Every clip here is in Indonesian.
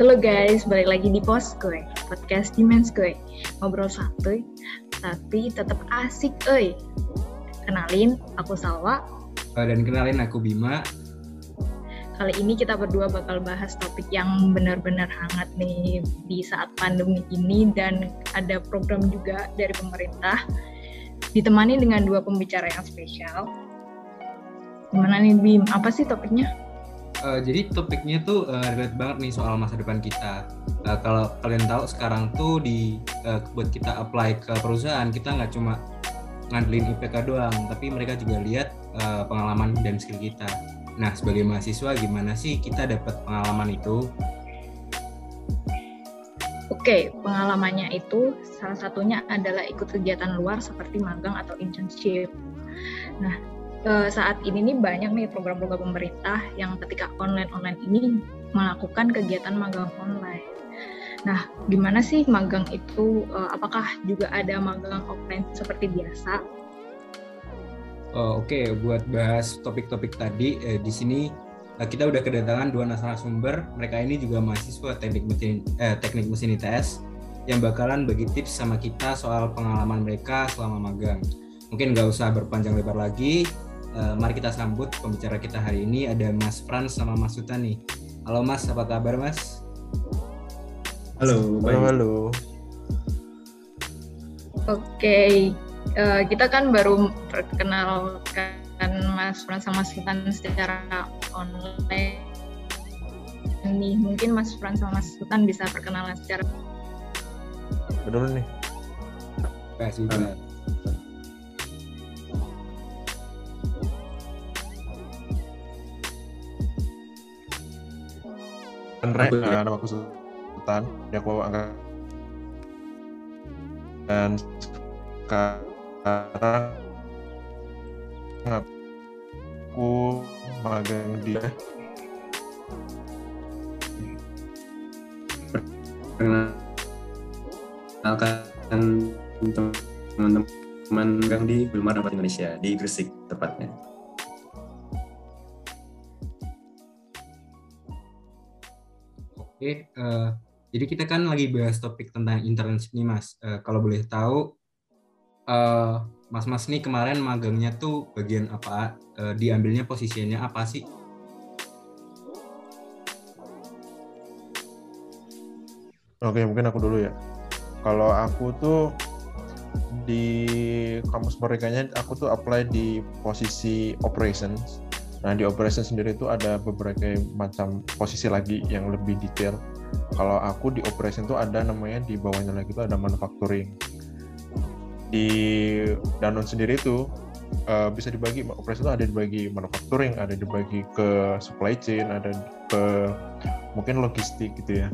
Halo guys, balik lagi di Poskoy, podcast Dimens Koy. Ngobrol santuy, tapi tetap asik oi. Kenalin, aku Salwa. Uh, dan kenalin aku Bima. Kali ini kita berdua bakal bahas topik yang benar-benar hangat nih di saat pandemi ini dan ada program juga dari pemerintah ditemani dengan dua pembicara yang spesial. Gimana nih Bim? Apa sih topiknya? Uh, jadi topiknya tuh uh, relate banget nih soal masa depan kita. Uh, kalau kalian tahu sekarang tuh di uh, buat kita apply ke perusahaan kita nggak cuma ngandelin IPK doang, tapi mereka juga lihat uh, pengalaman dan skill kita. Nah, sebagai mahasiswa gimana sih kita dapat pengalaman itu? Oke, pengalamannya itu salah satunya adalah ikut kegiatan luar seperti magang atau internship. Nah, saat ini nih banyak nih program-program pemerintah yang ketika online-online ini melakukan kegiatan magang online. Nah, gimana sih magang itu? apakah juga ada magang offline seperti biasa? Oh, Oke, okay. buat bahas topik-topik tadi eh, di sini eh, kita udah kedatangan dua narasumber. Mereka ini juga mahasiswa teknik mesin eh, teknik mesin ITS yang bakalan bagi tips sama kita soal pengalaman mereka selama magang. Mungkin nggak usah berpanjang lebar lagi, Uh, mari kita sambut pembicara kita hari ini ada Mas Frans sama Mas Suta nih. Halo Mas, apa kabar Mas? Halo, baik. halo. halo. Oke, okay. uh, eh, kita kan baru perkenalkan Mas Frans sama Mas Sutan secara online. Nih, mungkin Mas Frans sama Mas Sutan bisa perkenalan secara. Benar nih. Terima kasih. Andre, uh, nama aku Sultan, ya aku angkat. Dan sekarang aku magang di perkenalkan teman-teman magang di Bilmar Indonesia di Gresik tepatnya. Oke, uh, jadi kita kan lagi bahas topik tentang internship nih Mas. Uh, kalau boleh tahu, uh, Mas-Mas nih kemarin magangnya tuh bagian apa? Uh, diambilnya posisinya apa sih? Oke, mungkin aku dulu ya. Kalau aku tuh di kampus mereka aku tuh apply di posisi operations Nah di operation sendiri itu ada beberapa macam posisi lagi yang lebih detail. Kalau aku di operation itu ada namanya di bawahnya lagi itu ada manufacturing. Di Danone sendiri itu uh, bisa dibagi operation itu ada dibagi manufacturing, ada dibagi ke supply chain, ada ke mungkin logistik gitu ya.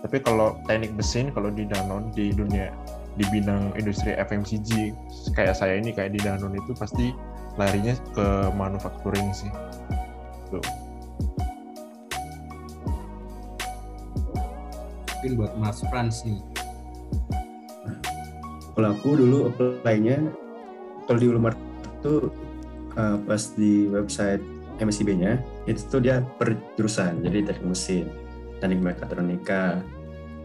Tapi kalau teknik mesin kalau di Danone di dunia di bidang industri FMCG kayak saya ini kayak di Danone itu pasti larinya ke manufacturing sih. Tuh. Mungkin buat Mas Frans nih. Kalau aku dulu apply-nya kalau di Ulumar itu uh, pas di website MSIB-nya itu tuh dia per jurusan jadi teknik mesin teknik mekatronika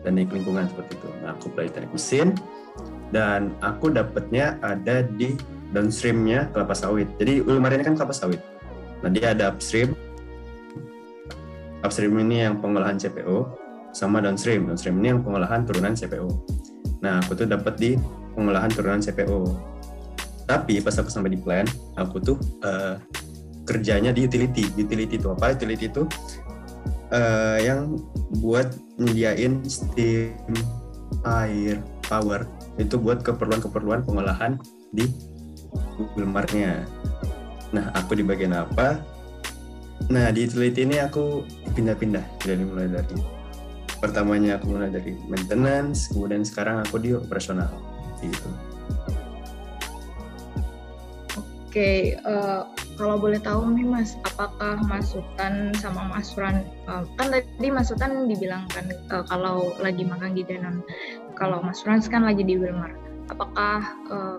teknik lingkungan seperti itu. Nah aku apply teknik mesin dan aku dapatnya ada di downstreamnya kelapa sawit. Jadi Ulumar ini kan kelapa sawit. Nah dia ada upstream. Upstream ini yang pengolahan CPO sama downstream. Downstream ini yang pengolahan turunan CPO. Nah aku tuh dapat di pengolahan turunan CPO. Tapi pas aku sampai di plant, aku tuh uh, kerjanya di utility. Utility itu apa? Utility itu uh, yang buat nyediain steam, air, power itu buat keperluan-keperluan pengolahan di Google Marknya. Nah, aku di bagian apa? Nah, di utility ini aku pindah-pindah dari mulai dari pertamanya aku mulai dari maintenance, kemudian sekarang aku di operasional gitu. Oke, uh, kalau boleh tahu nih Mas, apakah masukan sama Mas uh, kan tadi masukan dibilangkan uh, kalau lagi magang di Danon, kalau Mas Frans kan lagi di Wilmar, apakah uh,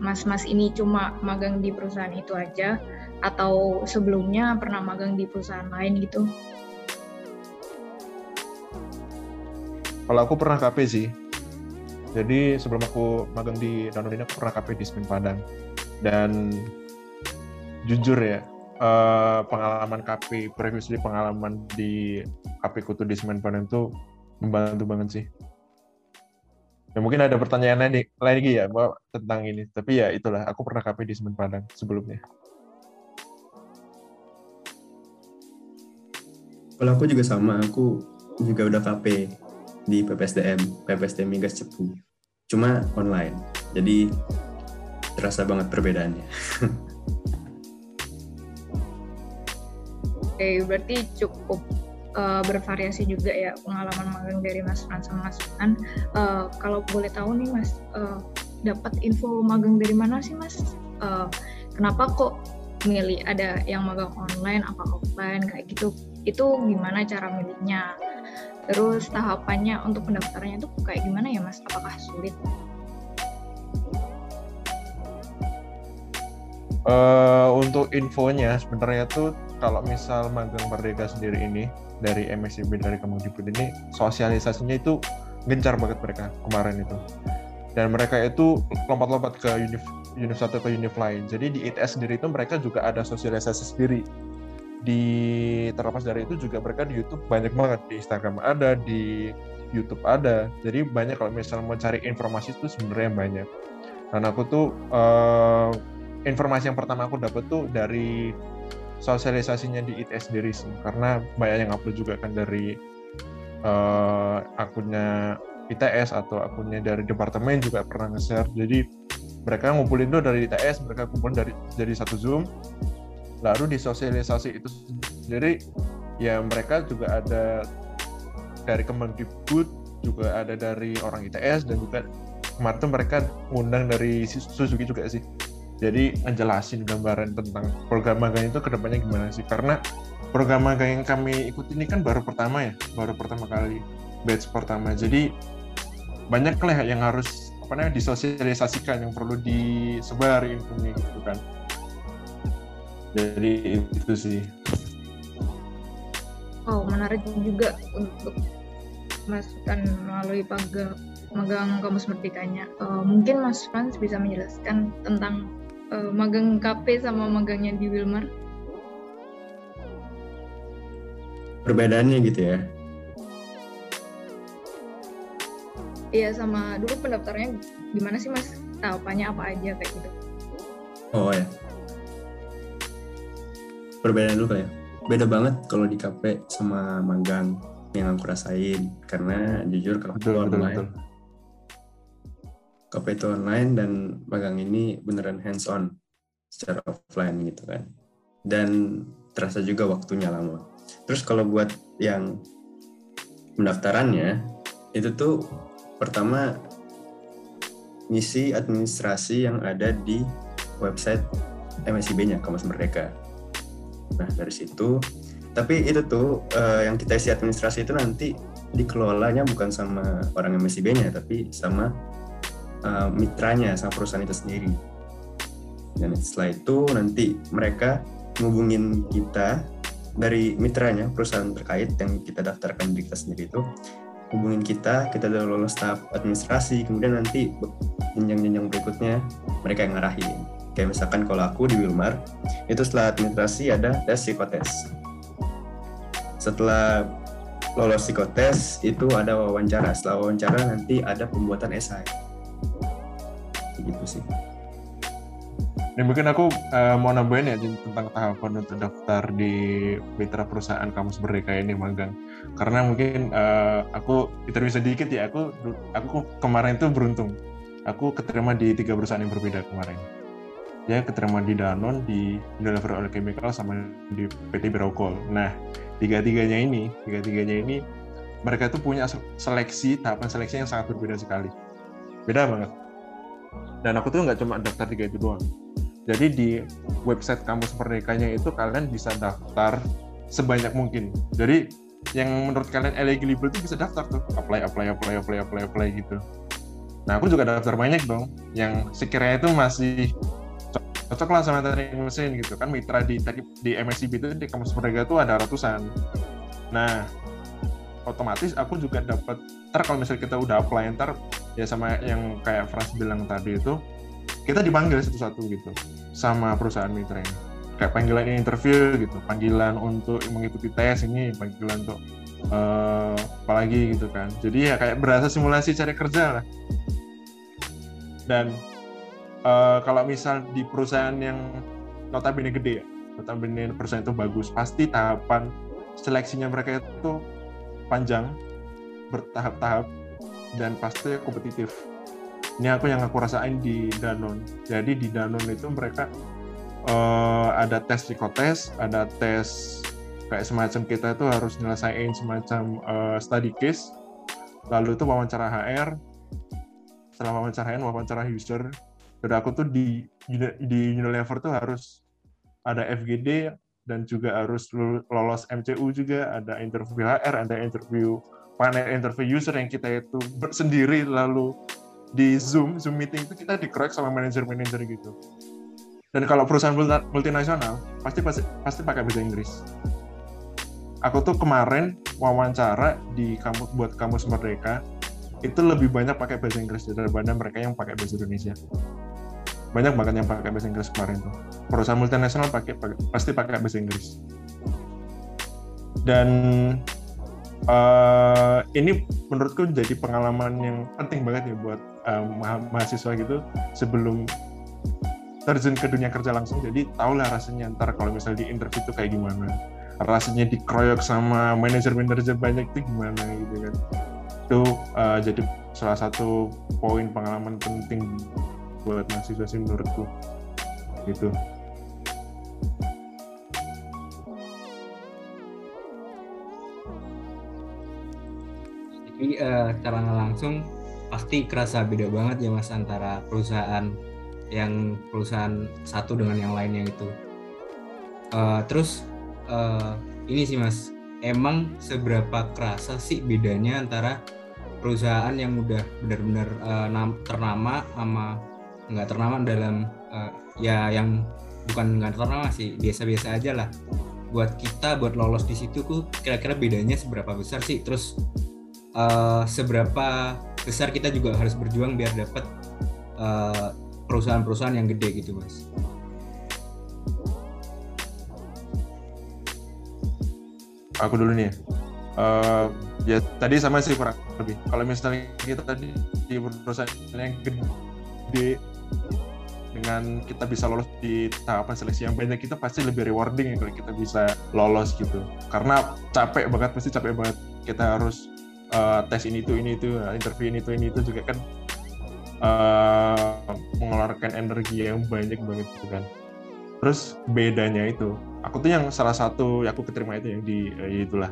mas-mas ini cuma magang di perusahaan itu aja atau sebelumnya pernah magang di perusahaan lain gitu? Kalau aku pernah KP sih. Jadi sebelum aku magang di Danone aku pernah KP di Semen Padang. Dan jujur ya, uh, pengalaman KP, previously pengalaman di KP Kutu di Semen Padang itu membantu banget sih. Ya mungkin ada pertanyaan lain lagi ya Mbak, tentang ini. Tapi ya itulah, aku pernah KP di Semen Padang sebelumnya. Kalau aku juga sama, aku juga udah KP di PPSDM, PPSDM Migas Cepu. Cuma online. Jadi terasa banget perbedaannya. Oke, berarti cukup uh, bervariasi juga ya pengalaman magang dari Mas Fran sama Mas Fran. Uh, kalau boleh tahu nih Mas, uh, dapat info magang dari mana sih Mas? Uh, kenapa kok milih ada yang magang online apa offline kayak gitu? Itu gimana cara milihnya? Terus tahapannya untuk pendaftarannya itu kayak gimana ya Mas? Apakah sulit? Uh, untuk infonya sebenarnya tuh kalau misal magang merdeka sendiri ini dari MSIB dari Kemendikbud ini sosialisasinya itu gencar banget mereka kemarin itu. Dan mereka itu lompat-lompat ke univ univ satu ke univ lain. Jadi di ITS sendiri itu mereka juga ada sosialisasi sendiri. Di terlepas dari itu juga mereka di YouTube banyak banget. Di Instagram ada di YouTube ada. Jadi banyak kalau misalnya mau cari informasi itu sebenarnya banyak. Dan aku tuh uh, informasi yang pertama aku dapat tuh dari sosialisasinya di ITS sendiri sih. Karena banyak yang upload juga kan dari uh, akunnya ITS atau akunnya dari departemen juga pernah nge-share. Jadi mereka ngumpulin tuh dari ITS mereka kumpulin dari jadi satu zoom. Lalu di sosialisasi itu jadi ya mereka juga ada dari Kemendikbud juga ada dari orang ITS dan juga kemarin tuh mereka ngundang dari Suzuki juga sih jadi ngejelasin gambaran tentang program magang itu ke depannya gimana sih? Karena program magang yang kami ikuti ini kan baru pertama ya baru pertama kali batch pertama. Jadi banyak lah yang harus apa namanya disosialisasikan yang perlu disebar infonya gitu kan. Jadi itu sih. Oh menarik juga untuk masukan melalui magang magang kampus merdekanya. Uh, mungkin Mas Frans bisa menjelaskan tentang uh, magang KP sama magangnya di Wilmar? Perbedaannya gitu ya? Iya sama dulu pendaftarnya gimana sih mas? Tahapannya apa aja kayak gitu? Oh ya. Perbedaan dulu kali ya. Beda banget kalau di KP sama magang yang aku rasain karena jujur kalau betul, betul, betul KP itu online dan magang ini beneran hands on secara offline gitu kan. Dan terasa juga waktunya lama. Terus kalau buat yang pendaftarannya itu tuh pertama ngisi administrasi yang ada di website MSIB-nya Kampus Merdeka. Nah dari situ tapi itu tuh uh, yang kita isi administrasi itu nanti dikelolanya bukan sama orang MSIB-nya tapi sama uh, mitranya sama perusahaan itu sendiri. Dan setelah itu nanti mereka ngubungin kita dari mitranya perusahaan terkait yang kita daftarkan di kita sendiri itu hubungin kita kita udah lolos tahap administrasi kemudian nanti jenjang-jenjang berikutnya mereka yang ngarahin. Kayak misalkan kalau aku di Wilmar itu setelah administrasi ada tes psikotes. Setelah lolos psikotes itu ada wawancara. Setelah wawancara nanti ada pembuatan esai gitu sih ini mungkin aku uh, mau nambahin ya tentang tahapan untuk daftar di mitra perusahaan kampus Merdeka ini magang. Karena mungkin uh, aku interview sedikit ya, aku aku kemarin itu beruntung. Aku keterima di tiga perusahaan yang berbeda kemarin. Ya, keterima di Danone, di Unilever Oil Chemical, sama di PT Birokol. Nah, tiga-tiganya ini, tiga-tiganya ini mereka itu punya seleksi, tahapan seleksi yang sangat berbeda sekali. Beda banget dan aku tuh nggak cuma daftar tiga itu doang. Jadi di website kampus merdekanya itu kalian bisa daftar sebanyak mungkin. Jadi yang menurut kalian eligible itu bisa daftar tuh. Apply apply apply apply apply apply gitu. Nah aku juga daftar banyak dong. Yang sekiranya itu masih cocok lah sama teknik mesin gitu kan. Mitra di di MSCB itu di kampus merdeka tuh ada ratusan. Nah otomatis aku juga dapat ntar kalau misalnya kita udah apply ntar ya sama yang kayak Frans bilang tadi itu kita dipanggil satu-satu gitu sama perusahaan mitra ini kayak panggilan interview gitu panggilan untuk mengikuti tes ini panggilan untuk uh, apalagi gitu kan. Jadi ya kayak berasa simulasi cari kerja lah. Dan uh, kalau misal di perusahaan yang notabene gede ya notabene perusahaan itu bagus pasti tahapan seleksinya mereka itu panjang bertahap-tahap dan pasti kompetitif. Ini aku yang aku rasain di Danon jadi di Danon itu mereka uh, ada tes psikotes, ada tes kayak semacam kita itu harus nyelesain semacam uh, study case, lalu itu wawancara HR, setelah wawancara HR, wawancara user, dan aku tuh di di Unilever tuh harus ada FGD dan juga harus lolos MCU juga, ada interview HR, ada interview panel interview user yang kita itu sendiri lalu di Zoom, Zoom meeting itu kita dikeroyok sama manajer-manajer gitu dan kalau perusahaan multinasional pasti pasti pasti pakai bahasa Inggris. Aku tuh kemarin wawancara di kampus buat kampus Merdeka itu lebih banyak pakai bahasa Inggris daripada mereka yang pakai bahasa Indonesia. Banyak banget yang pakai bahasa Inggris kemarin tuh. Perusahaan multinasional pakai, pakai pasti pakai bahasa Inggris. Dan uh, ini menurutku jadi pengalaman yang penting banget ya buat uh, mahasiswa gitu sebelum terjun ke dunia kerja langsung. Jadi tahulah rasanya ntar kalau misalnya di interview itu kayak gimana. Rasanya dikeroyok sama manajer-manajer banyak itu gimana gitu kan. Itu uh, jadi salah satu poin pengalaman penting buat mahasiswa sih menurutku. Gitu jadi uh, secara langsung pasti kerasa beda banget ya mas antara perusahaan yang perusahaan satu dengan yang lainnya itu. Uh, terus uh, ini sih mas emang seberapa kerasa sih bedanya antara perusahaan yang udah benar-benar uh, ternama sama nggak ternama dalam uh, ya yang bukan nggak ternama sih biasa-biasa aja lah. Buat kita buat lolos di situ kira-kira bedanya seberapa besar sih? Terus uh, seberapa besar kita juga harus berjuang biar dapat uh, perusahaan-perusahaan yang gede gitu mas. Aku dulu nih uh, ya tadi sama sih kurang lebih. Kalau misalnya kita tadi di perusahaan yang gede dengan kita bisa lolos di tahapan seleksi yang banyak kita pasti lebih rewarding ya kalau kita bisa lolos gitu. Karena capek banget pasti capek banget. Kita harus uh, tes ini itu ini itu interview ini itu ini itu juga kan uh, mengeluarkan energi yang banyak banget gitu kan. Terus bedanya itu aku tuh yang salah satu aku keterima itu yang di uh, itulah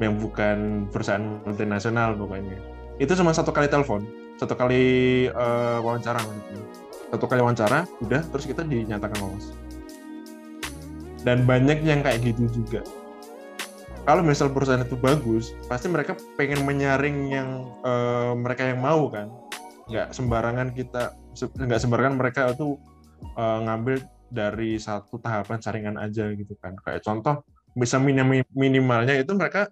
yang bukan perusahaan multinasional pokoknya. Itu cuma satu kali telepon satu kali uh, wawancara gitu. satu kali wawancara udah terus kita dinyatakan lolos. Dan banyak yang kayak gitu juga kalau misal perusahaan itu bagus pasti mereka pengen menyaring yang uh, mereka yang mau kan. Nggak sembarangan kita nggak sembarangan mereka itu uh, ngambil dari satu tahapan saringan aja gitu kan. Kayak contoh bisa minim minimalnya itu mereka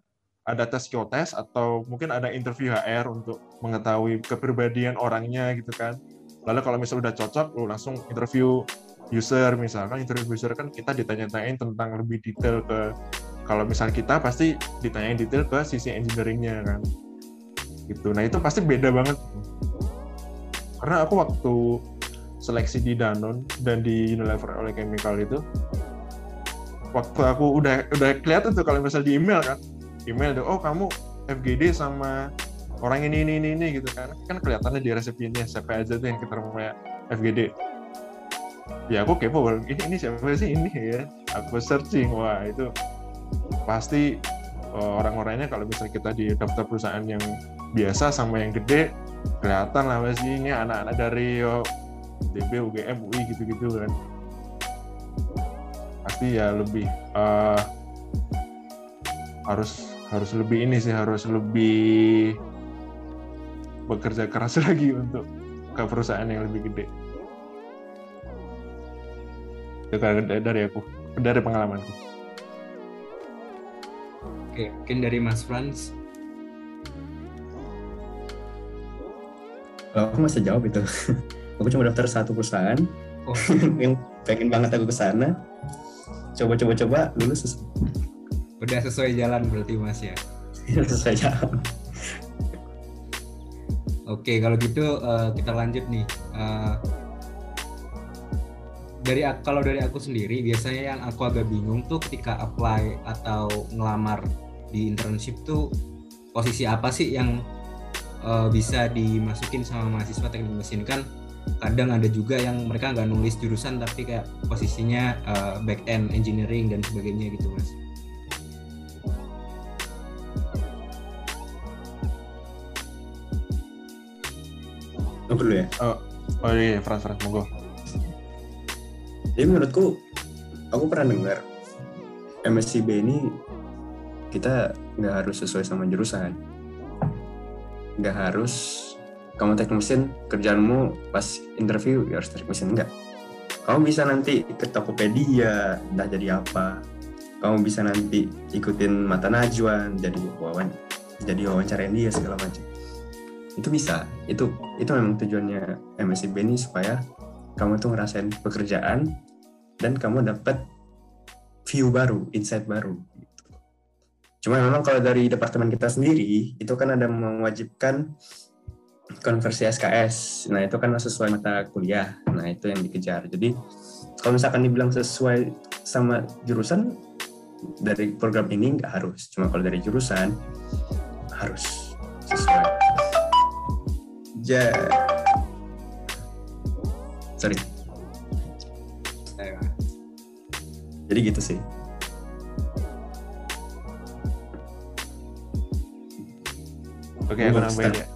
ada tes psikotes atau mungkin ada interview HR untuk mengetahui kepribadian orangnya gitu kan. Lalu kalau misalnya udah cocok lu langsung interview user. Misalkan interview user kan kita ditanya-tanyain tentang lebih detail ke kalau misal kita pasti ditanyain detail ke sisi engineeringnya kan. Gitu. Nah itu pasti beda banget. Karena aku waktu seleksi di Danone dan di Unilever oleh Chemical itu waktu aku udah udah kelihatan tuh kalau misalnya di email kan. Email tuh oh kamu FGD sama orang ini ini ini, ini gitu kan. Kan kelihatannya di resepnya siapa aja tuh yang rumah FGD ya aku kepo ini ini siapa sih ini ya? Aku searching wah itu pasti uh, orang-orangnya kalau misalnya kita di daftar perusahaan yang biasa sama yang gede kelihatan lah sih ini anak-anak dari DB, UGM, UI gitu-gitu kan. Pasti ya lebih uh, harus harus lebih ini sih harus lebih bekerja keras lagi untuk ke perusahaan yang lebih gede. Itu dari aku dari pengalamanku oke mungkin dari Mas Franz Kalau aku masih jawab itu. aku cuma daftar satu perusahaan Oh. yang pengen banget aku ke sana. Coba-coba-coba lulus Udah sesuai jalan berarti Mas ya. sesuai jalan. Oke, kalau gitu eh, kita lanjut nih. Eh, dari kalau dari aku sendiri biasanya yang aku agak bingung tuh ketika apply atau ngelamar di internship tuh posisi apa sih yang eh, bisa dimasukin sama mahasiswa teknik mesin kan kadang ada juga yang mereka nggak nulis jurusan tapi kayak posisinya eh, back end engineering dan sebagainya gitu mas. Aku dulu ya. Oh iya, Frans, Frans, monggo. Jadi menurutku, aku pernah dengar MSCB ini kita nggak harus sesuai sama jurusan. Nggak harus kamu teknik mesin, kerjaanmu pas interview ya harus teknik mesin. Enggak. Kamu bisa nanti ke Tokopedia, entah jadi apa. Kamu bisa nanti ikutin mata najwan, jadi wawan, jadi wawancarain dia segala macam. Itu bisa. Itu itu memang tujuannya MSCB ini supaya kamu tuh ngerasain pekerjaan dan kamu dapat view baru, insight baru. Cuma memang kalau dari departemen kita sendiri itu kan ada mewajibkan konversi SKS. Nah itu kan sesuai mata kuliah. Nah itu yang dikejar. Jadi kalau misalkan dibilang sesuai sama jurusan dari program ini nggak harus. Cuma kalau dari jurusan harus sesuai. Ja. Sorry. Jadi gitu sih. Oke, Monggo, aku nambahin ya.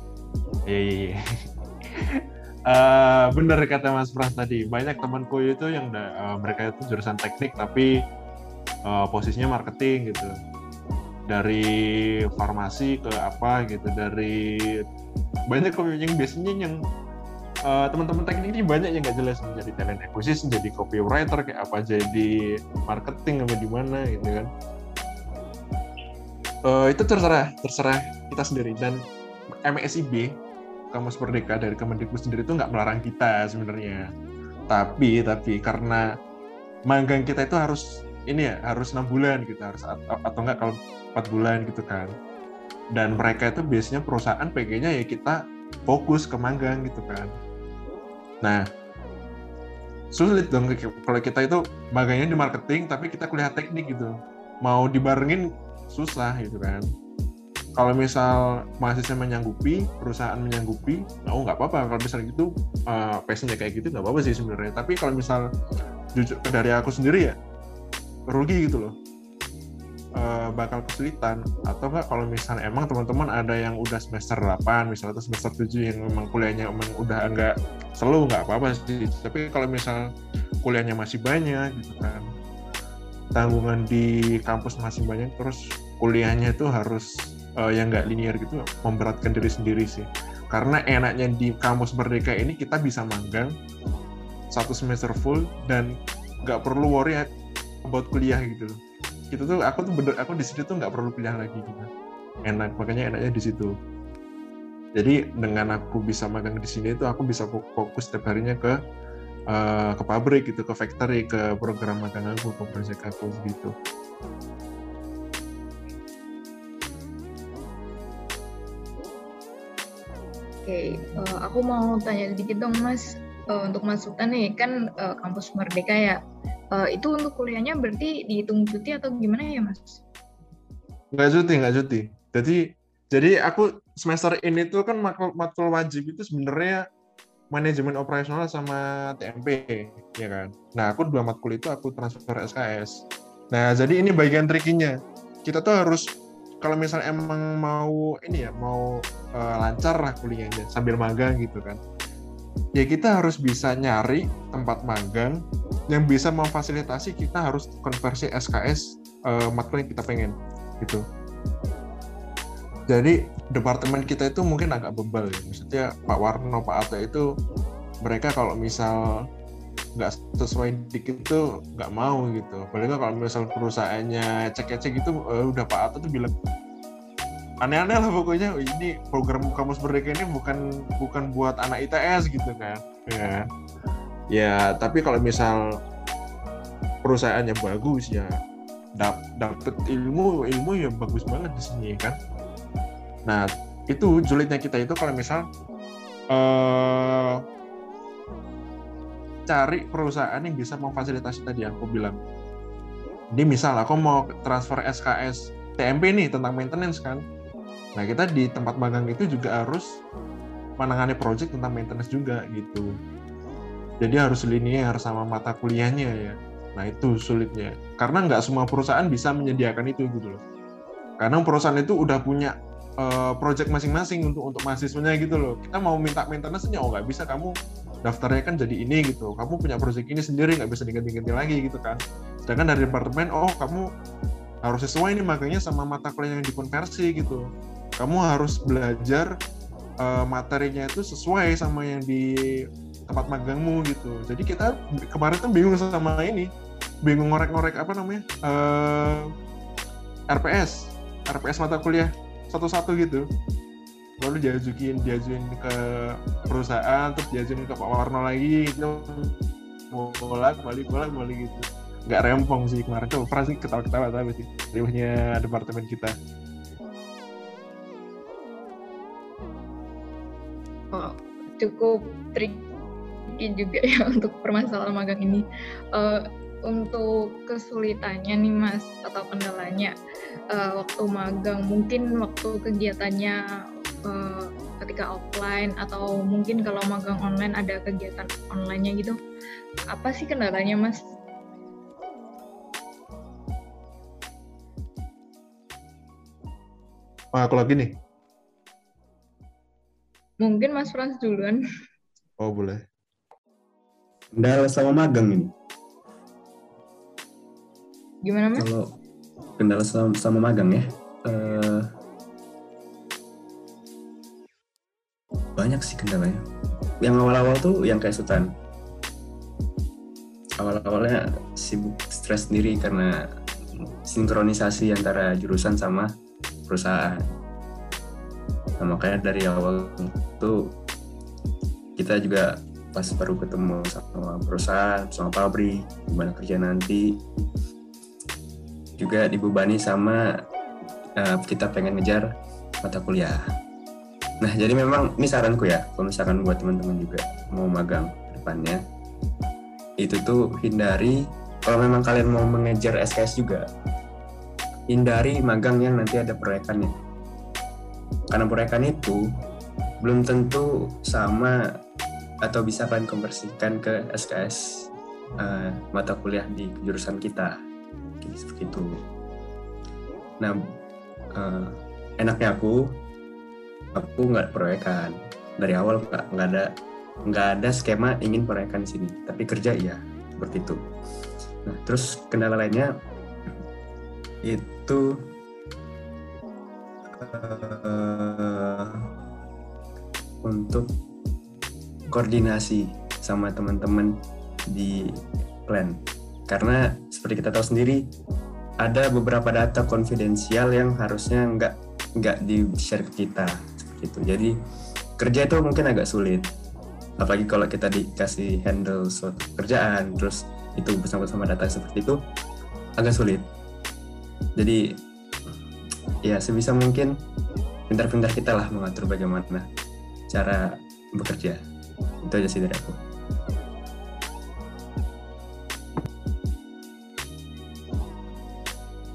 Iya, iya, iya. Eh, bener kata Mas Frans tadi, banyak temanku itu yang eh, mereka itu jurusan teknik tapi eh, posisinya marketing gitu. Dari farmasi ke apa gitu, dari banyak kok yang biasanya yang eh, teman-teman teknik ini banyak yang nggak jelas menjadi talent acquisition, jadi copywriter kayak apa, jadi marketing apa di mana gitu kan. Eh, itu terserah, terserah kita sendiri dan MSIB Kamus Merdeka dari Kemendikbud sendiri itu nggak melarang kita sebenarnya. Tapi tapi karena magang kita itu harus ini ya harus enam bulan gitu harus atau, enggak kalau empat bulan gitu kan. Dan mereka itu biasanya perusahaan pengennya ya kita fokus ke magang gitu kan. Nah sulit dong kalau kita itu magangnya di marketing tapi kita kuliah teknik gitu mau dibarengin susah gitu kan kalau misal mahasiswa menyanggupi, perusahaan menyanggupi, oh nggak apa-apa. Kalau misalnya gitu, uh, passionnya kayak gitu nggak apa-apa sih sebenarnya. Tapi kalau misal jujur dari aku sendiri ya, rugi gitu loh. Uh, bakal kesulitan. Atau nggak kalau misalnya emang teman-teman ada yang udah semester 8, misalnya atau semester 7 yang memang kuliahnya emang udah enggak selalu nggak apa-apa sih. Tapi kalau misal kuliahnya masih banyak gitu kan, tanggungan di kampus masih banyak, terus kuliahnya itu harus uh, yang nggak linear gitu memberatkan diri sendiri sih. Karena enaknya di kampus merdeka ini kita bisa magang satu semester full dan nggak perlu worry about kuliah gitu. Itu tuh aku tuh bener aku di situ tuh nggak perlu kuliah lagi gitu. Enak makanya enaknya di situ. Jadi dengan aku bisa magang di sini itu aku bisa fokus setiap harinya ke uh, ke pabrik gitu ke factory ke program magang aku ke project aku gitu Oke, uh, aku mau tanya dikit dong Mas. Uh, untuk Mas Sultan nih, kan uh, kampus Merdeka ya. Uh, itu untuk kuliahnya berarti dihitung cuti atau gimana ya Mas? Nggak cuti, nggak cuti. Jadi jadi aku semester ini tuh kan matkul, matkul wajib itu sebenarnya manajemen operasional sama TMP, ya kan. Nah, aku dua matkul itu aku transfer SKS. Nah, jadi ini bagian trikinya. Kita tuh harus kalau misalnya emang mau ini ya mau uh, lancar lah kuliahnya sambil magang gitu kan. Ya kita harus bisa nyari tempat magang yang bisa memfasilitasi kita harus konversi SKS uh, matkul yang kita pengen gitu. Jadi departemen kita itu mungkin agak bebal ya. Maksudnya Pak Warno Pak Ato itu mereka kalau misal nggak sesuai dikit itu nggak mau gitu. Apalagi kalau misal perusahaannya cek-cek gitu, uh, udah Pak Ato tuh bilang aneh-aneh lah pokoknya. Oh, ini program kamus merdeka ini bukan bukan buat anak ITS gitu kan. Ya ya tapi kalau misal perusahaannya bagus ya dap dapet ilmu ilmu ya bagus banget di sini kan. Nah itu julidnya kita itu kalau misal uh, cari perusahaan yang bisa memfasilitasi tadi aku bilang. Ini misal aku mau transfer SKS TMP nih tentang maintenance kan nah kita di tempat magang itu juga harus menangani project tentang maintenance juga gitu. Jadi harus linear sama mata kuliahnya ya. Nah itu sulitnya. Karena nggak semua perusahaan bisa menyediakan itu gitu loh. Karena perusahaan itu udah punya uh, project masing-masing untuk untuk mahasiswanya gitu loh. Kita mau minta maintenance-nya oh nggak bisa. Kamu daftarnya kan jadi ini gitu. Kamu punya project ini sendiri nggak bisa diganti-ganti lagi gitu kan. Sedangkan dari departemen oh kamu harus sesuai nih makanya sama mata kuliah yang dikonversi gitu kamu harus belajar uh, materinya itu sesuai sama yang di tempat magangmu gitu. Jadi kita kemarin tuh bingung sama ini bingung ngorek-ngorek apa namanya uh, eh, RPS RPS mata kuliah satu-satu gitu. Lalu diajuin diajuin ke perusahaan terus diajuin ke Pak Warno lagi gitu. Bolak balik bolak balik gitu. Nggak rempong sih kemarin. Tuh sih ketawa-ketawa tapi sih. Departemen kita cukup tricky juga ya untuk permasalahan magang ini uh, untuk kesulitannya nih mas atau kendalanya uh, waktu magang mungkin waktu kegiatannya uh, ketika offline atau mungkin kalau magang online ada kegiatan onlinenya gitu apa sih kendalanya mas? Ah, aku lagi nih. Mungkin Mas Frans duluan. Oh boleh. Kendala sama magang ini. Gimana Mas? Kalau kendala sama, sama magang ya, uh, banyak sih kendalanya yang awal-awal tuh yang kayak Sultan awal-awalnya sibuk stres sendiri karena sinkronisasi antara jurusan sama perusahaan nah, makanya dari awal tuh kita juga pas baru ketemu sama perusahaan sama pabrik gimana kerja nanti juga dibebani sama uh, kita pengen ngejar mata kuliah Nah, jadi memang ini saranku ya, kalau misalkan buat teman-teman juga mau magang depannya, itu tuh hindari, kalau memang kalian mau mengejar SKS juga, hindari magang yang nanti ada proyekannya. Karena proyekan itu belum tentu sama atau bisa kalian konversikan ke SKS uh, eh, mata kuliah di jurusan kita. Seperti itu. Nah, uh, enaknya aku aku nggak proyekan dari awal nggak nggak ada nggak ada skema ingin proyekan di sini tapi kerja iya seperti itu nah terus kendala lainnya itu uh, untuk koordinasi sama teman-teman di plan. Karena seperti kita tahu sendiri ada beberapa data konfidensial yang harusnya nggak nggak di share ke kita gitu jadi kerja itu mungkin agak sulit. Apalagi kalau kita dikasih handle suatu kerjaan terus itu bersama-sama data seperti itu agak sulit. Jadi ya sebisa mungkin pintar-pintar kita lah mengatur bagaimana cara bekerja. Itu aja sih dari aku.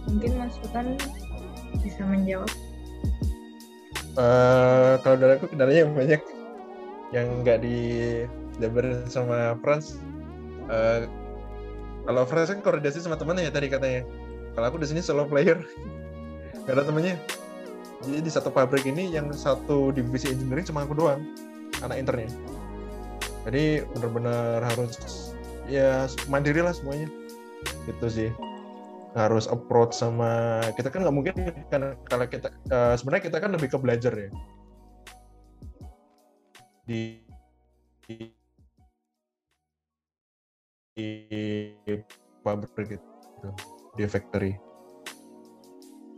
Mungkin Mas Sultan bisa menjawab. Uh, kalau dari aku kendalanya banyak. Yang nggak di jabarin sama Franz. Uh, kalau Franz kan koordinasi sama temannya ya tadi katanya. Kalau aku di sini solo player, gak ada temennya. Jadi di satu pabrik ini yang satu divisi engineering cuma aku doang, anak internnya. Jadi benar-benar harus ya mandiri lah semuanya. Itu sih harus approach sama kita kan nggak mungkin kan kalau kita uh, sebenarnya kita kan lebih ke belajar ya di di, di pabrik gitu di factory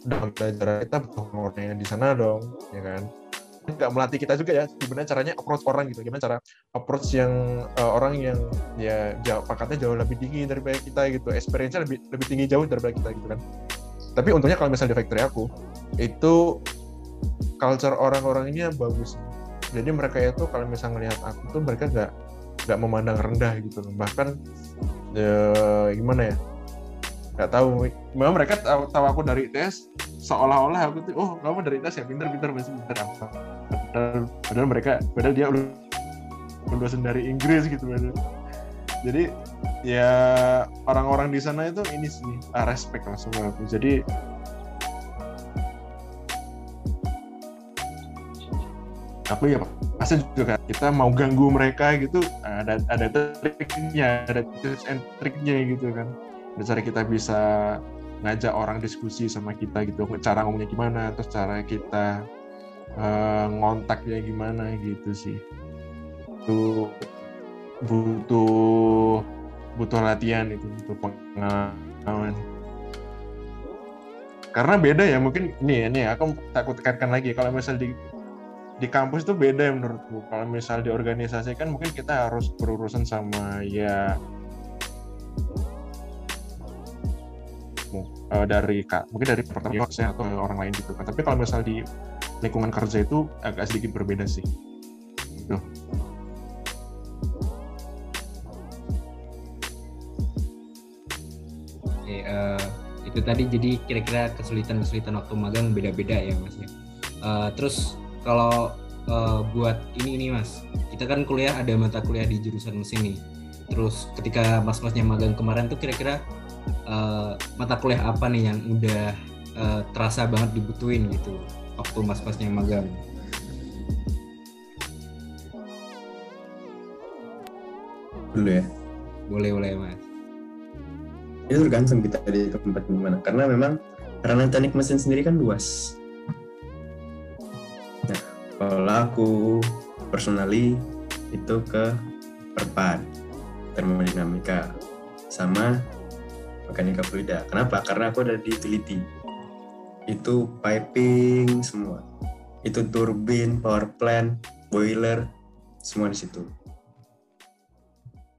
dalam belajar kita butuh yang di sana dong ya kan? Nggak melatih kita juga ya gimana caranya approach orang gitu gimana cara approach yang uh, orang yang ya jauh pangkatnya jauh lebih tinggi daripada kita gitu experience-nya lebih lebih tinggi jauh daripada kita gitu kan. Tapi untungnya kalau misalnya di factory aku itu culture orang-orangnya bagus. Jadi mereka itu kalau misalnya ngelihat aku tuh mereka nggak nggak memandang rendah gitu bahkan ya, gimana ya nggak tahu memang mereka tahu, tahu aku dari tes seolah-olah aku tuh oh kamu dari tes ya? Pinter-pinter masih pinter apa? Padahal, padahal mereka padahal dia lulusan dari Inggris gitu padahal. jadi ya orang-orang di sana itu ini sih ah, respect sama aku. Jadi aku ya pasti juga kita mau ganggu mereka gitu ada ada triknya ada tips and triknya gitu kan cara kita bisa ngajak orang diskusi sama kita gitu cara ngomongnya gimana terus cara kita uh, ngontaknya gimana gitu sih. Itu butuh butuh latihan itu butuh pengalaman. Karena beda ya mungkin ini ini aku takut tekankan lagi. Kalau misal di di kampus itu beda ya menurutku. Kalau misal di organisasi kan mungkin kita harus berurusan sama ya uh, dari kak mungkin dari pertanyaan atau orang lain gitu kan. Tapi kalau misal di lingkungan kerja itu agak sedikit berbeda sih. Gitu. Oke, uh, itu tadi jadi kira-kira kesulitan-kesulitan waktu magang beda-beda ya mas ya. Uh, terus kalau uh, buat ini ini mas kita kan kuliah ada mata kuliah di jurusan mesin nih terus ketika mas-masnya magang kemarin tuh kira-kira uh, mata kuliah apa nih yang udah uh, terasa banget dibutuhin gitu waktu mas-masnya magang? Dulu ya. Boleh boleh mas. Itu tergantung kita di tempat gimana karena memang ranah teknik mesin sendiri kan luas. Kalau aku personally itu ke perpan termodinamika sama mekanika fluida. Kenapa? Karena aku ada di utility. Itu piping semua. Itu turbin, power plant, boiler, semua di situ.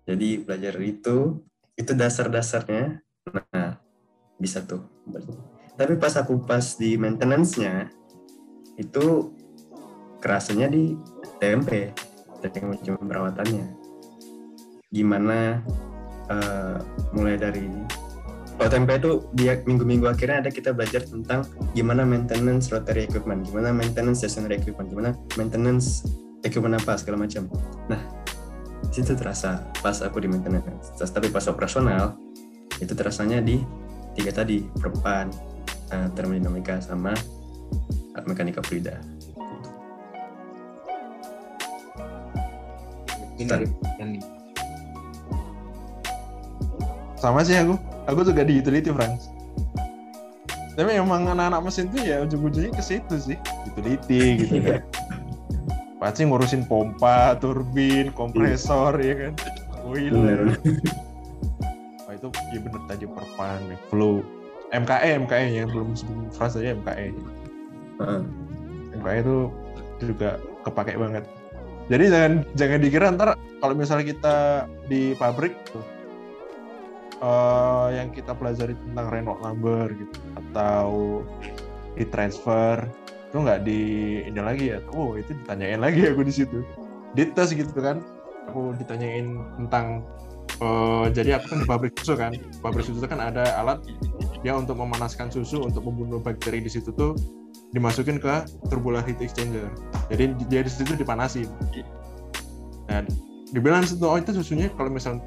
Jadi belajar itu, itu dasar-dasarnya. Nah, bisa tuh. Tapi pas aku pas di maintenance-nya, itu kerasanya di TMP teknik manajemen perawatannya gimana uh, mulai dari kalau TMP itu dia minggu-minggu akhirnya ada kita belajar tentang gimana maintenance rotary equipment, gimana maintenance stationary equipment, gimana maintenance equipment apa segala macam. Nah, situ terasa pas aku di maintenance. Tapi pas operasional itu terasanya di tiga tadi perpan, uh, termodinamika sama mekanika fluida. dari sama sih aku aku juga di utility Franz tapi emang anak-anak mesin tuh ya ujung-ujungnya ke situ sih. Utility gitu kan. Pasti ngurusin pompa turbin kompresor ya kan. Boiler oh, itu ya bener tadi perpan flow. MKE MKE yang belum sebelum frasa ya MKE uh. MKE itu juga kepake banget. Jadi jangan jangan dikira ntar kalau misalnya kita di pabrik tuh uh, yang kita pelajari tentang Renault number gitu atau di transfer itu nggak di ini lagi ya oh itu ditanyain lagi aku di situ di tes gitu kan aku ditanyain tentang uh, jadi aku kan di pabrik susu kan pabrik susu kan ada alat dia untuk memanaskan susu untuk membunuh bakteri di situ tuh dimasukin ke tubular heat exchanger. Jadi dia di situ dipanasin. Nah, dibilang situ oh itu susunya kalau misal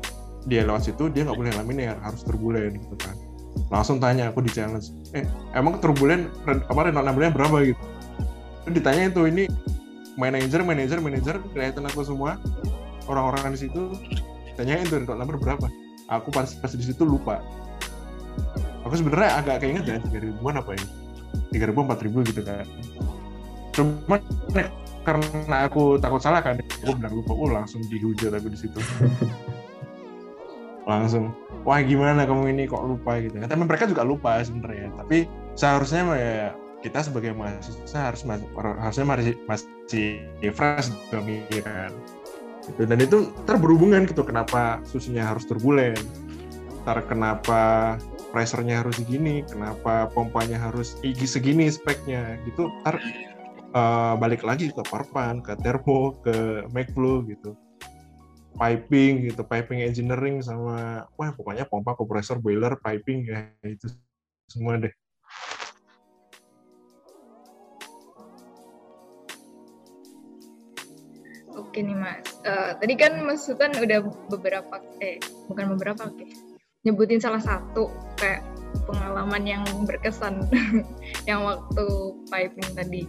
dia lewat situ dia nggak boleh laminar harus turbulen gitu kan. Langsung tanya aku di challenge, eh emang turbulen apa Renault numbernya berapa gitu? Terus ditanya itu ini manajer manajer manajer kelihatan aku semua orang-orang di situ tanyain tuh Renault number berapa. Aku pas pas di situ lupa. Aku sebenarnya agak keinget ya tiga ribuan apa ini tiga ribu empat ribu gitu kan cuman karena aku takut salah kan aku bilang lupa oh langsung dihujat aku di situ langsung wah gimana kamu ini? Kok lupa? Gitu kan. Tapi mereka juga lupa sebenarnya. Tapi seharusnya ya kita sebagai mahasiswa harus harusnya masih masih fresh kan. Gitu. dan itu terberhubungan gitu kenapa susunya harus turbulen ntar kenapa pressernya harus segini kenapa pompanya harus igi segini speknya gitu. Ntar uh, balik lagi ke parpan ke termo ke MacFlow gitu piping gitu piping engineering sama wah pokoknya pompa kompresor boiler piping ya itu semua deh Oke nih Mas, uh, tadi kan Mas Sultan udah beberapa, eh bukan beberapa, oke, okay. nyebutin salah satu kayak pengalaman yang berkesan yang waktu piping tadi,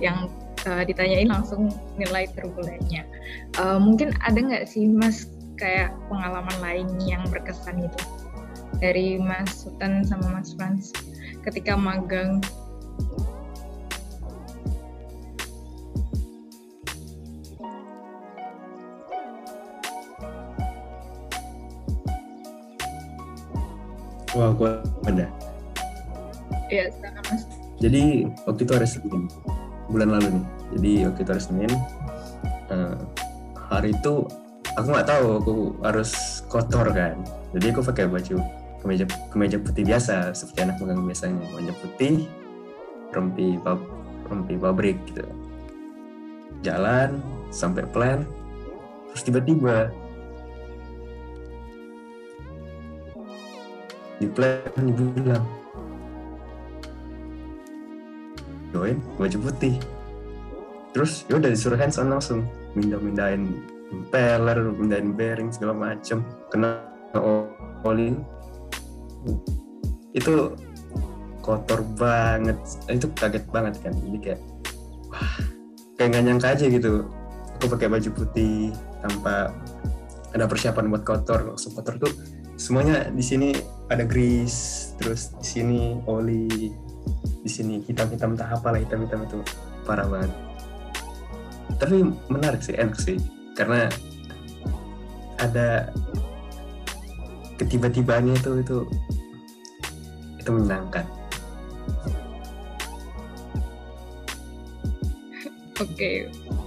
yang uh, ditanyain langsung nilai turbulennya. Uh, mungkin ada nggak sih Mas kayak pengalaman lain yang berkesan itu dari Mas Sultan sama Mas Frans ketika magang Wah, aku ada. Iya, silakan Mas. Jadi waktu itu hari Senin, bulan lalu nih. Jadi waktu itu hari Senin, uh, hari itu aku nggak tahu aku harus kotor kan. Jadi aku pakai baju kemeja kemeja putih biasa seperti anak magang biasanya, kemeja putih, rompi pab, rompi pabrik gitu. Jalan sampai plan, terus tiba-tiba di plan dibilang join baju putih. Terus ya udah disuruh hands on langsung. Mindah-mindahin impeller, mindahin bearing segala macem. Kena oli itu kotor banget. Itu kaget banget kan. Jadi kayak wah kayak nggak nyangka aja gitu. Aku pakai baju putih tanpa ada persiapan buat kotor. Langsung kotor tuh semuanya di sini ada grease terus di sini oli di sini hitam-hitam tak apa lah hitam-hitam itu parah banget tapi menarik sih enak sih karena ada ketiba-tibanya itu itu itu menyenangkan Oke, okay.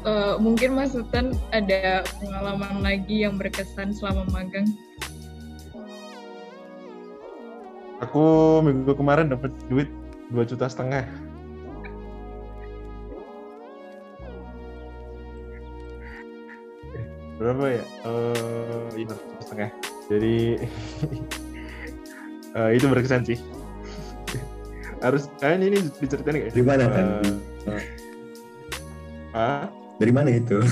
uh, eh, mungkin Mas Sultan ada pengalaman lagi yang berkesan selama magang? Aku minggu kemarin dapat duit dua juta setengah. Berapa ya? Uh, itu setengah. Jadi uh, itu berkesan sih. Harus kayaknya ini diceritain nggak? Ya? Di mana kan? Uh, ah? Dari mana itu?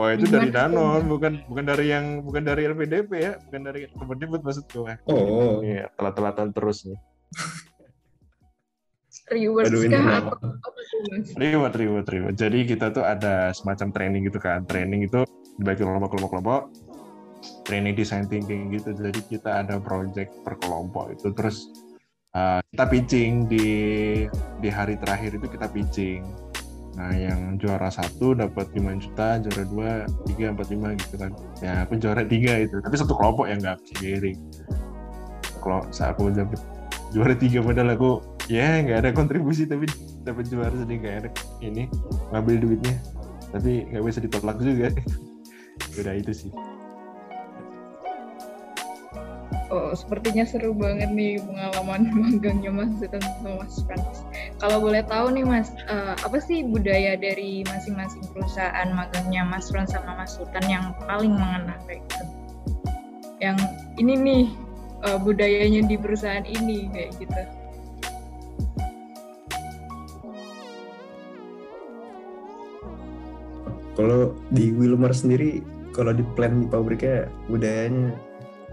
Oh itu dari Danon, bukan bukan dari yang bukan dari LPDP ya, bukan dari Kemendikbud maksud gue. Oh. Iya, telat-telatan terus nih. Reward Reward, reward, reward. Jadi kita tuh ada semacam training gitu kan. Training itu dibagi kelompok-kelompok-kelompok. Training design thinking gitu. Jadi kita ada project per kelompok itu. Terus uh, kita pitching di di hari terakhir itu kita pitching Nah, yang juara satu dapat 5 juta, juara dua, tiga, empat, lima gitu kan. Ya, aku juara tiga itu. Tapi satu kelompok yang nggak sendiri. Kalau saat aku dapat juara tiga padahal aku ya nggak ada kontribusi tapi dapat juara sedih nggak enak ini ngambil duitnya tapi nggak bisa ditolak juga udah itu sih Oh, sepertinya seru banget nih pengalaman magangnya Mas Sultan sama Mas Frans. Kalau boleh tahu nih Mas, uh, apa sih budaya dari masing-masing perusahaan magangnya Mas Frans sama Mas Sultan yang paling mengena kayak gitu? Yang ini nih uh, budayanya di perusahaan ini kayak gitu. Kalau di Wilmar sendiri, kalau di plan di pabriknya budayanya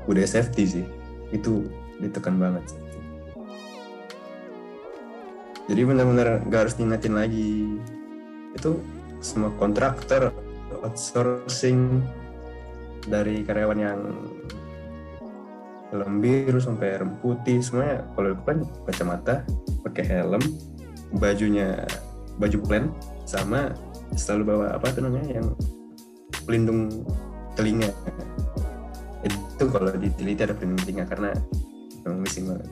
budaya safety sih. Itu ditekan banget jadi benar-benar gak harus diingetin lagi. Itu semua kontraktor outsourcing dari karyawan yang helm biru sampai helm putih. Semuanya kalau depan kacamata pakai helm bajunya baju plan sama selalu bawa apa tuh namanya yang pelindung telinga. Itu kalau diteliti ada pentingnya karena memang missing banget.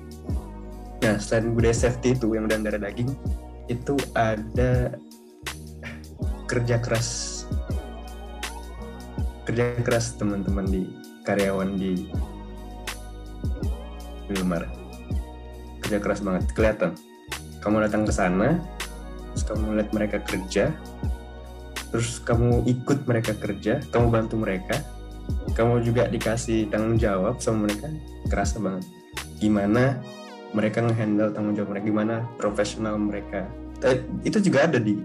Nah, selain budaya safety itu yang udah darah daging, itu ada kerja keras kerja keras teman-teman di karyawan di Wilmar. Kerja keras banget kelihatan. Kamu datang ke sana terus kamu lihat mereka kerja terus kamu ikut mereka kerja kamu bantu mereka kamu juga dikasih tanggung jawab sama mereka kerasa banget. Gimana mereka ngehandle tanggung jawab mereka gimana profesional mereka. Eh, itu juga ada di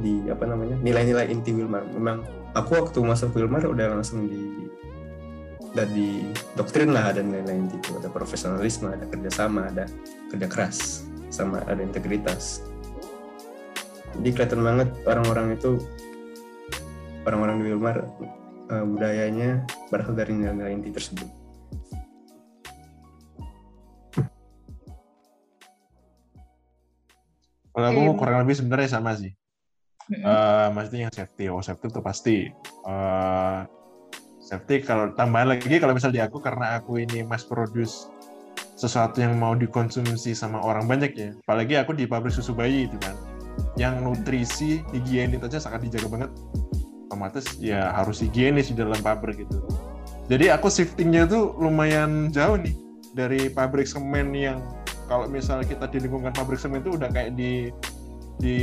di apa namanya nilai-nilai inti Wilmar. Memang aku waktu masuk Wilmar udah langsung di udah di doktrin lah ada nilai inti itu ada profesionalisme ada kerjasama ada kerja keras sama ada integritas jadi kelihatan banget orang-orang itu orang-orang di Wilmar eh, budayanya berasal dari nilai-nilai inti tersebut Kalau aku kurang lebih sebenarnya sama sih. Eh, maksudnya yang safety, oh safety itu pasti. Eh, safety kalau tambahan lagi kalau misal di aku karena aku ini mass produce sesuatu yang mau dikonsumsi sama orang banyak ya. Apalagi aku di pabrik susu bayi itu kan. Yang nutrisi, higienis aja sangat dijaga banget. Otomatis ya harus higienis di dalam pabrik gitu. Jadi aku shiftingnya tuh lumayan jauh nih dari pabrik semen yang kalau misal kita di lingkungan pabrik semen itu udah kayak di di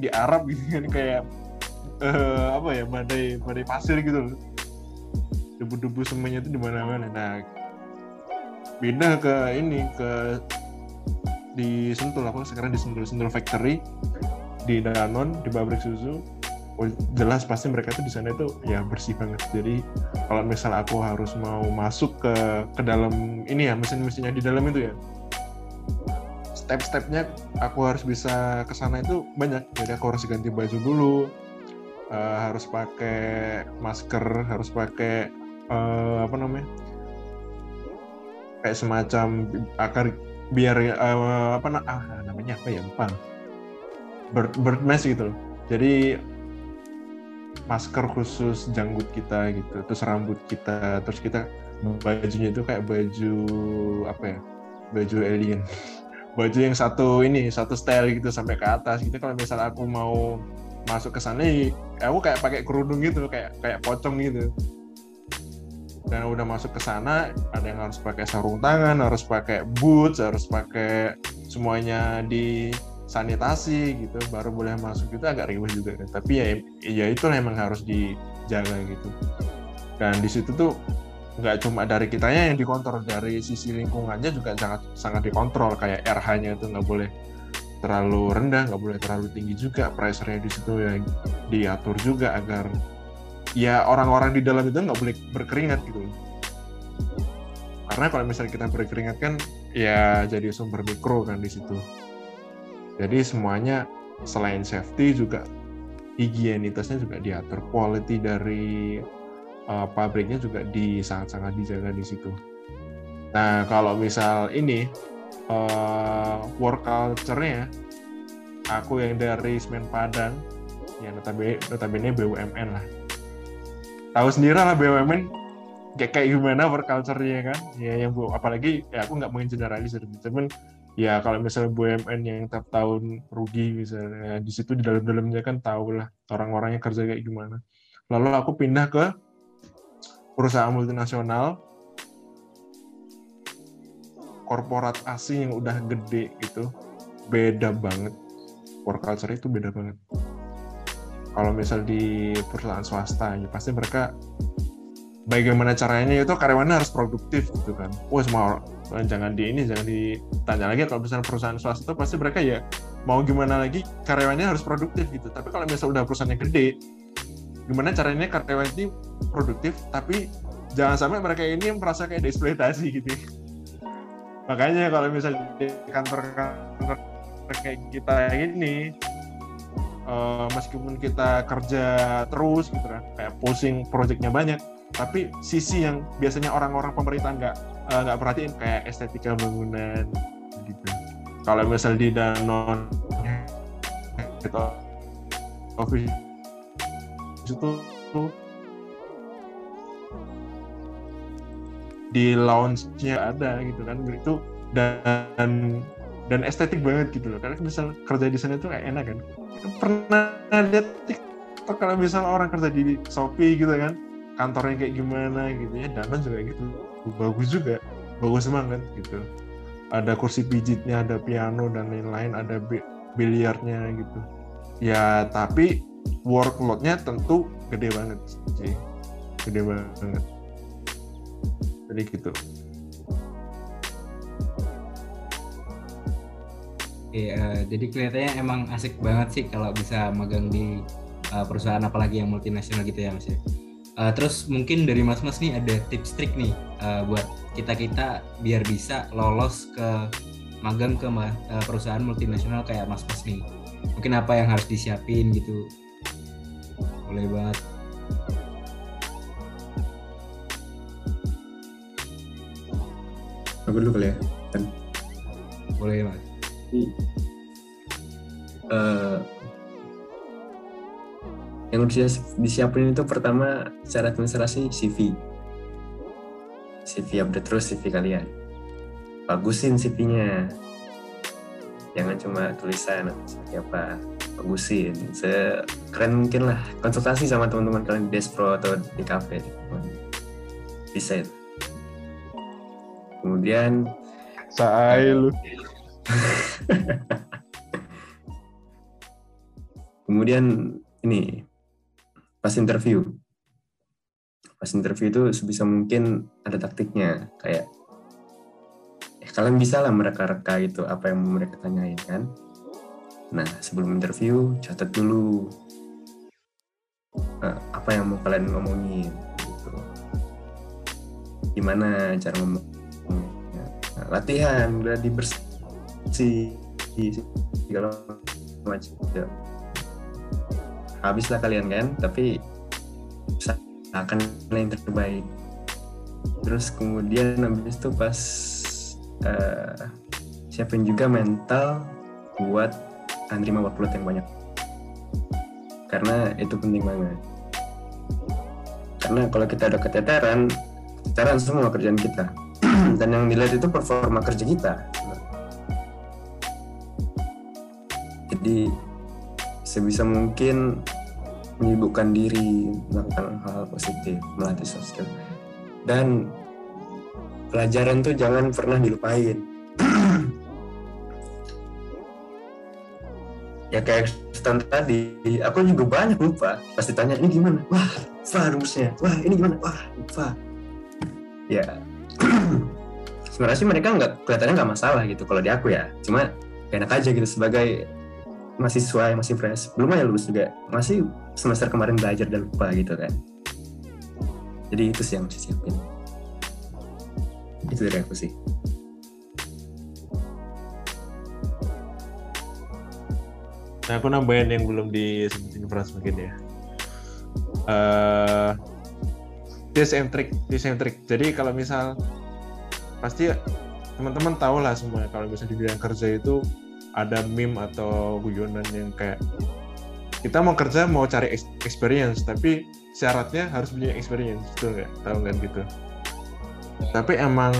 di Arab gitu kan kayak eh, apa ya badai badai pasir gitu debu-debu semennya itu di mana-mana. Nah pindah ke ini ke di Sentul. Aku sekarang di Sentul Sentul Factory di Danon di pabrik susu. Oh, jelas pasti mereka tuh di sana itu ya bersih banget. Jadi kalau misal aku harus mau masuk ke ke dalam ini ya mesin-mesinnya di dalam itu ya step-stepnya aku harus bisa ke sana itu banyak. Jadi aku harus ganti baju dulu eh, harus pakai masker harus pakai eh, apa namanya? Kayak semacam akar biar eh, apa ah, namanya apa ya? Lupa. Bird bird mask gitu loh. Jadi masker khusus janggut kita gitu terus rambut kita terus kita bajunya itu kayak baju apa ya? Baju alien. Baju yang satu ini satu style gitu sampai ke atas gitu. Kalau misal aku mau masuk ke sana ya aku kayak pakai kerudung gitu kayak kayak pocong gitu dan udah masuk ke sana ada yang harus pakai sarung tangan harus pakai boots harus pakai semuanya di sanitasi gitu baru boleh masuk. Itu agak ribet juga kan tapi ya ya itu memang harus dijaga gitu. Dan di situ tuh nggak cuma dari kitanya yang dikontrol dari sisi lingkungannya juga sangat sangat dikontrol. Kayak RH-nya itu nggak boleh terlalu rendah nggak boleh terlalu tinggi juga pressure-nya di situ ya diatur juga agar ya orang-orang di dalam itu nggak boleh berkeringat gitu karena kalau misalnya kita berkeringat kan ya jadi sumber mikro kan di situ jadi semuanya selain safety juga higienitasnya juga diatur quality dari uh, pabriknya juga di sangat-sangat dijaga di situ. Nah kalau misal ini uh, work culture-nya, aku yang dari Semen Padang, ya notabene, notabene BUMN lah. Tahu sendiri lah BUMN kayak kayak gimana work culture-nya kan? Ya yang bu, apalagi ya aku nggak mengeneralisir, cuman ya kalau misalnya BUMN yang tiap tahun rugi misalnya di situ di dalam-dalamnya kan tahu lah orang-orangnya kerja kayak gimana. Lalu aku pindah ke perusahaan multinasional. Korporat asing yang udah gede gitu. Beda banget. Work culture itu beda banget kalau misal di perusahaan swasta ya pasti mereka bagaimana caranya itu karyawannya harus produktif gitu kan. Wah semua jangan di ini jangan ditanya lagi. Kalau misalnya perusahaan swasta pasti mereka ya mau gimana lagi karyawannya harus produktif gitu. Tapi kalau misalnya udah perusahaan yang gede gimana caranya karyawan ini produktif tapi jangan sampai mereka ini merasa kayak dieksploitasi gitu makanya kalau misalnya di kantor-kantor kayak kita ini uh, meskipun kita kerja terus gitu kan kayak pusing proyeknya banyak tapi sisi yang biasanya orang-orang pemerintah nggak nggak uh, perhatiin kayak estetika bangunan gitu. Kalau misal di Danon gitu. Office itu di lounge-nya ada gitu kan. Itu dan dan estetik banget gitu loh. Karena misal kerja di sana tuh kayak enak kan pernah lihat TikTok kalau misal orang kerja di Shopee gitu kan kantornya kayak gimana gitu ya dan juga gitu. Bagus juga bagus banget gitu. Ada kursi pijitnya ada piano dan lain-lain ada biliarnya gitu. Ya tapi workloadnya tentu gede banget sih. Gede banget. Jadi gitu Iya, jadi kelihatannya emang asik banget sih kalau bisa magang di uh, perusahaan apalagi yang multinasional gitu ya mas ya. Uh, terus mungkin dari mas-mas nih ada tips trik nih uh, buat kita-kita biar bisa lolos ke magang ke uh, perusahaan multinasional kayak mas-mas nih. Mungkin apa yang harus disiapin gitu. Boleh banget. Aku dulu kali ya. Boleh mas uh, yang harus disiapin itu pertama secara administrasi CV CV update terus CV kalian. Bagusin CV-nya jangan cuma tulisan atau seperti apa. Bagusin. Sekeren mungkin lah. Konsultasi sama teman-teman kalian di Despro atau di cafe bisa itu. Kemudian saya lu Kemudian ini pas interview, pas interview itu sebisa mungkin ada taktiknya kayak eh, kalian bisa lah mereka-reka itu apa yang mereka tanyain kan. Nah sebelum interview catat dulu uh, apa yang mau kalian ngomongin gitu. Gimana cara ngomong nah, latihan udah dibersih segala macam ya. habislah kalian kan? Tapi akan yang terbaik. Terus kemudian habis itu pas uh, siapin juga mental buat menerima workload yang banyak. Karena itu penting banget. Karena kalau kita ada keteteran keteteran semua kerjaan kita. Dan yang dilihat itu performa kerja kita jadi sebisa mungkin menyibukkan diri melakukan hal-hal positif melatih soft skill. Dan pelajaran tuh jangan pernah dilupain. Ya kayak stand tadi aku juga banyak lupa. Pasti tanya ini gimana? Wah lupa rumusnya. Wah ini gimana? Wah lupa. Ya sebenarnya sih mereka nggak kelihatannya nggak masalah gitu kalau di aku ya. Cuma enak aja gitu sebagai mahasiswa yang masih fresh. Belum aja lulus juga. Masih semester kemarin belajar dan lupa gitu kan. Jadi itu sih yang mesti siapin. Itu dari aku sih. Nah aku nambahin yang belum disebutin Frans mungkin ya. Uh, tips and trick tips and trick. Jadi kalau misal pasti teman-teman tahu lah semua kalau misalnya di bidang kerja itu ada meme atau guyonan yang kayak kita mau kerja mau cari experience tapi syaratnya harus punya experience itu nggak? Tahu nggak gitu. Tapi emang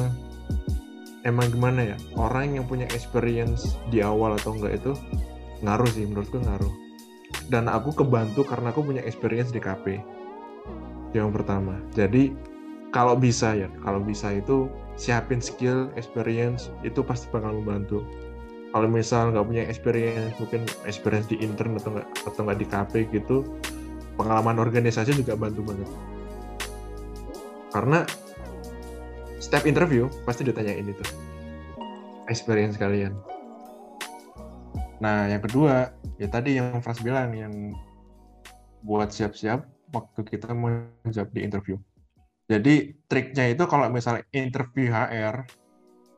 emang gimana ya? Orang yang punya experience di awal atau enggak itu ngaruh sih menurutku ngaruh. Dan aku kebantu karena aku punya experience di KP yang pertama. Jadi kalau bisa ya kalau bisa itu siapin skill experience itu pasti bakal membantu kalau misal nggak punya experience mungkin experience di intern atau nggak atau nggak di KP gitu pengalaman organisasi juga bantu banget. Karena step interview pasti ditanyain itu. Experience kalian. Nah yang kedua ya tadi yang Frans bilang yang buat siap-siap waktu kita mau jawab di interview. Jadi triknya itu kalau misalnya interview HR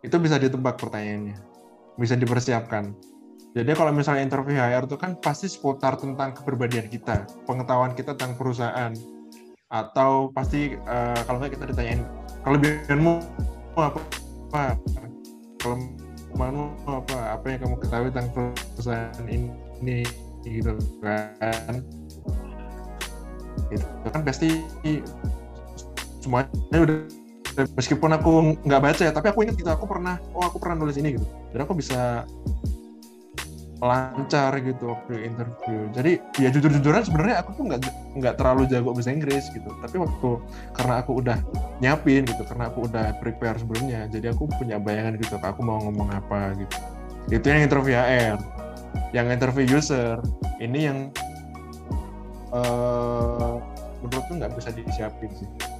itu bisa ditebak pertanyaannya bisa dipersiapkan. Jadi kalau misalnya interview HR itu kan pasti seputar tentang kepribadian kita, pengetahuan kita tentang perusahaan, atau pasti uh, kalau nggak kita ditanyain kelebihanmu apa, apa kelemahanmu apa, apa yang kamu ketahui tentang perusahaan ini, gitu kan. Itu kan pasti semuanya udah meskipun aku nggak baca ya tapi aku ingat gitu aku pernah oh aku pernah nulis ini gitu. Jadi aku bisa lancar gitu waktu interview. Jadi ya jujur-jujuran sebenarnya aku tuh nggak nggak terlalu jago bahasa Inggris gitu. Tapi waktu karena aku udah nyiapin gitu karena aku udah prepare sebelumnya jadi aku punya bayangan gitu aku mau ngomong apa gitu. Itu yang interview AR yang interview user. Ini yang uh, menurutku nggak bisa disiapin sih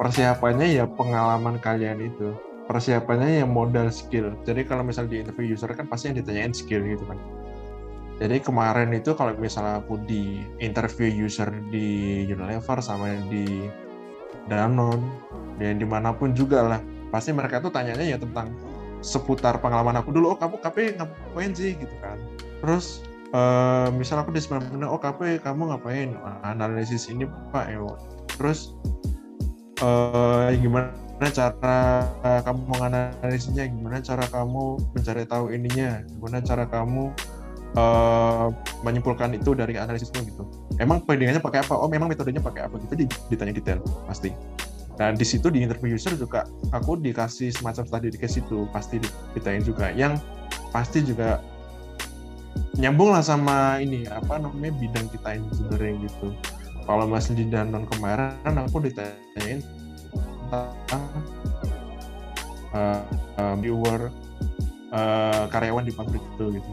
persiapannya ya pengalaman kalian itu. Persiapannya yang modal skill. Jadi kalau misal di interview user kan pasti yang ditanyain skill gitu kan. Jadi kemarin itu kalau misalnya aku di interview user di Unilever sama di Danone dan di mana pun juga lah pasti mereka tuh tanyanya ya tentang seputar pengalaman aku dulu oh kamu KP ngapain sih? Gitu kan. Terus uh, misal aku di sembilan oh KP kamu ngapain? Analisis ini pak ya terus uh, gimana cara kamu menganalisisnya, gimana cara kamu mencari tahu ininya, gimana cara kamu uh, menyimpulkan itu dari analisismu gitu. Emang perbandingannya pakai apa? Oh, memang metodenya pakai apa? Gitu ditanya detail pasti. Dan di situ di interview user juga aku dikasih semacam study case itu pasti ditanya juga. Yang pasti juga nyambung lah sama ini apa namanya bidang kita ini sebenarnya gitu. Kalau masih di Danon kemarin aku ditanyain tentang uh, uh, viewer uh, karyawan di pabrik itu gitu.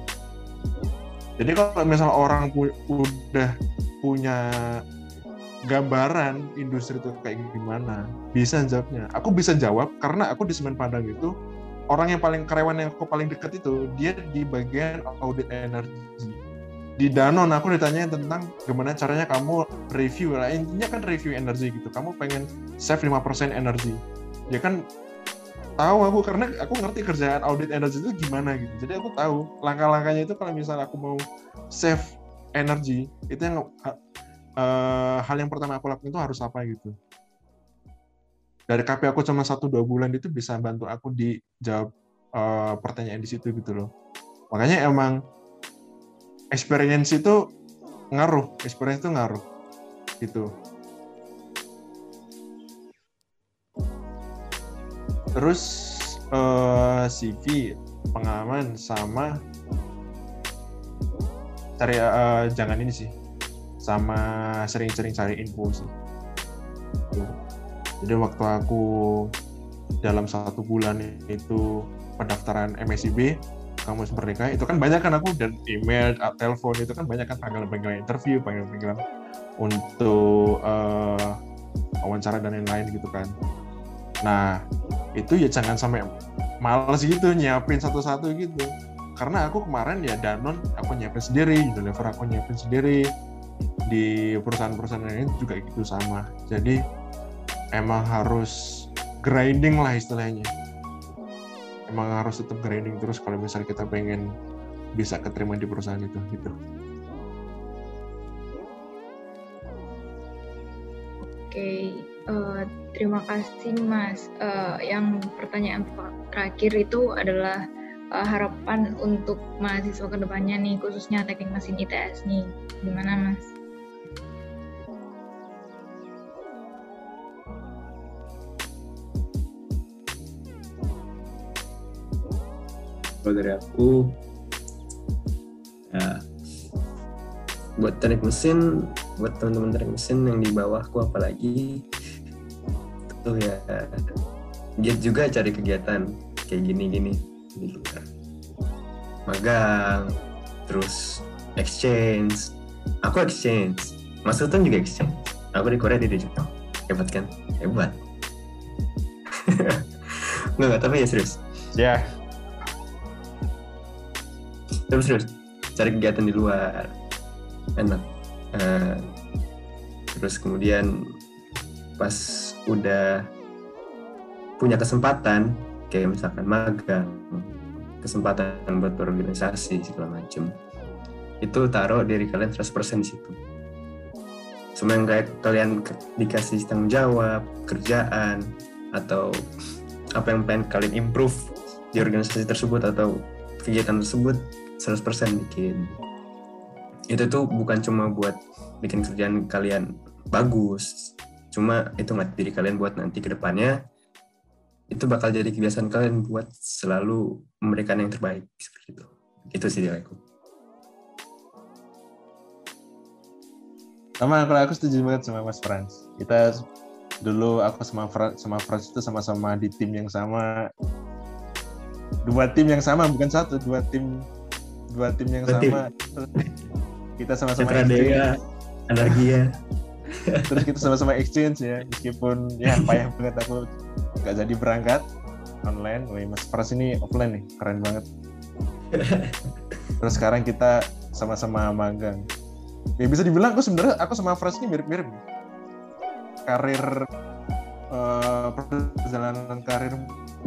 Jadi kalau misalnya orang pu udah punya gambaran industri itu kayak gimana, bisa jawabnya. Aku bisa jawab karena aku di Semen Padang itu orang yang paling karyawan yang aku paling dekat itu dia di bagian audit energi di Danon aku ditanya tentang gimana caranya kamu review. Lah intinya kan review energi gitu. Kamu pengen save 5% energi. Ya kan tahu aku karena aku ngerti kerjaan audit energi itu gimana gitu. Jadi aku tahu langkah-langkahnya itu kalau misalnya aku mau save energi itu yang uh, hal yang pertama aku lakukan itu harus apa gitu. Dari KP aku cuma satu dua bulan itu bisa bantu aku dijawab uh, pertanyaan di situ gitu loh. Makanya emang experience itu ngaruh experience itu ngaruh gitu. Terus uh, eh, CV pengalaman sama cari uh, jangan ini sih sama sering-sering cari info sih. Jadi waktu aku dalam satu bulan itu pendaftaran MSIB kamus merdeka itu kan banyak kan aku dan email telepon itu kan banyak kan panggilan-panggilan interview panggilan-panggilan untuk uh, wawancara dan lain-lain gitu kan. Nah itu ya jangan sampai males gitu nyiapin satu-satu gitu. Karena aku kemarin ya Danon aku nyiapin sendiri Unilever aku nyiapin sendiri di perusahaan-perusahaan lain juga gitu sama. Jadi emang harus grinding lah istilahnya emang harus tetap grinding terus kalau misalnya kita pengen bisa keterima di perusahaan itu gitu. Oke, uh, terima kasih Mas. Uh, yang pertanyaan terakhir itu adalah uh, harapan untuk mahasiswa ke depannya nih, khususnya teknik mesin ITS nih, gimana Mas? Kalau dari aku ya buat teknik mesin buat teman-teman teknik mesin yang di bawahku apalagi itu ya giat juga cari kegiatan kayak gini-gini. Di luar magang terus exchange. Aku exchange. Mas Sultan juga exchange. Aku di Korea di Jepang. Hebat kan? Hebat. Nggak tapi ya serius. Ya. yeah terus terus cari kegiatan di luar. Enak. Uh, terus kemudian pas udah punya kesempatan kayak misalkan magang kesempatan buat berorganisasi segala macem itu taruh diri kalian 100% di situ. Semua kayak kalian dikasih tanggung jawab kerjaan atau apa yang pengen kalian improve di organisasi tersebut atau kegiatan tersebut 100% bikin. Itu tuh bukan cuma buat bikin kerjaan kalian bagus cuma itu materi kalian buat nanti ke depannya itu bakal jadi kebiasaan kalian buat selalu memberikan yang terbaik seperti itu. Itu sih dari aku. Sama kalau aku setuju banget sama Mas Frans. Kita dulu aku sama Frans sama Frans itu sama-sama di tim yang sama. Dua tim yang sama bukan satu dua tim dua tim yang Dua tim. sama. Kita sama-sama. Dea Anargia. Terus kita sama-sama exchange ya meskipun ya payah banget aku nggak jadi berangkat online. Wih, Mas Frans ini offline nih keren banget. Terus sekarang kita sama-sama magang. Ya bisa dibilang aku sebenarnya aku sama Frans ini mirip-mirip. Karir eh, perjalanan karir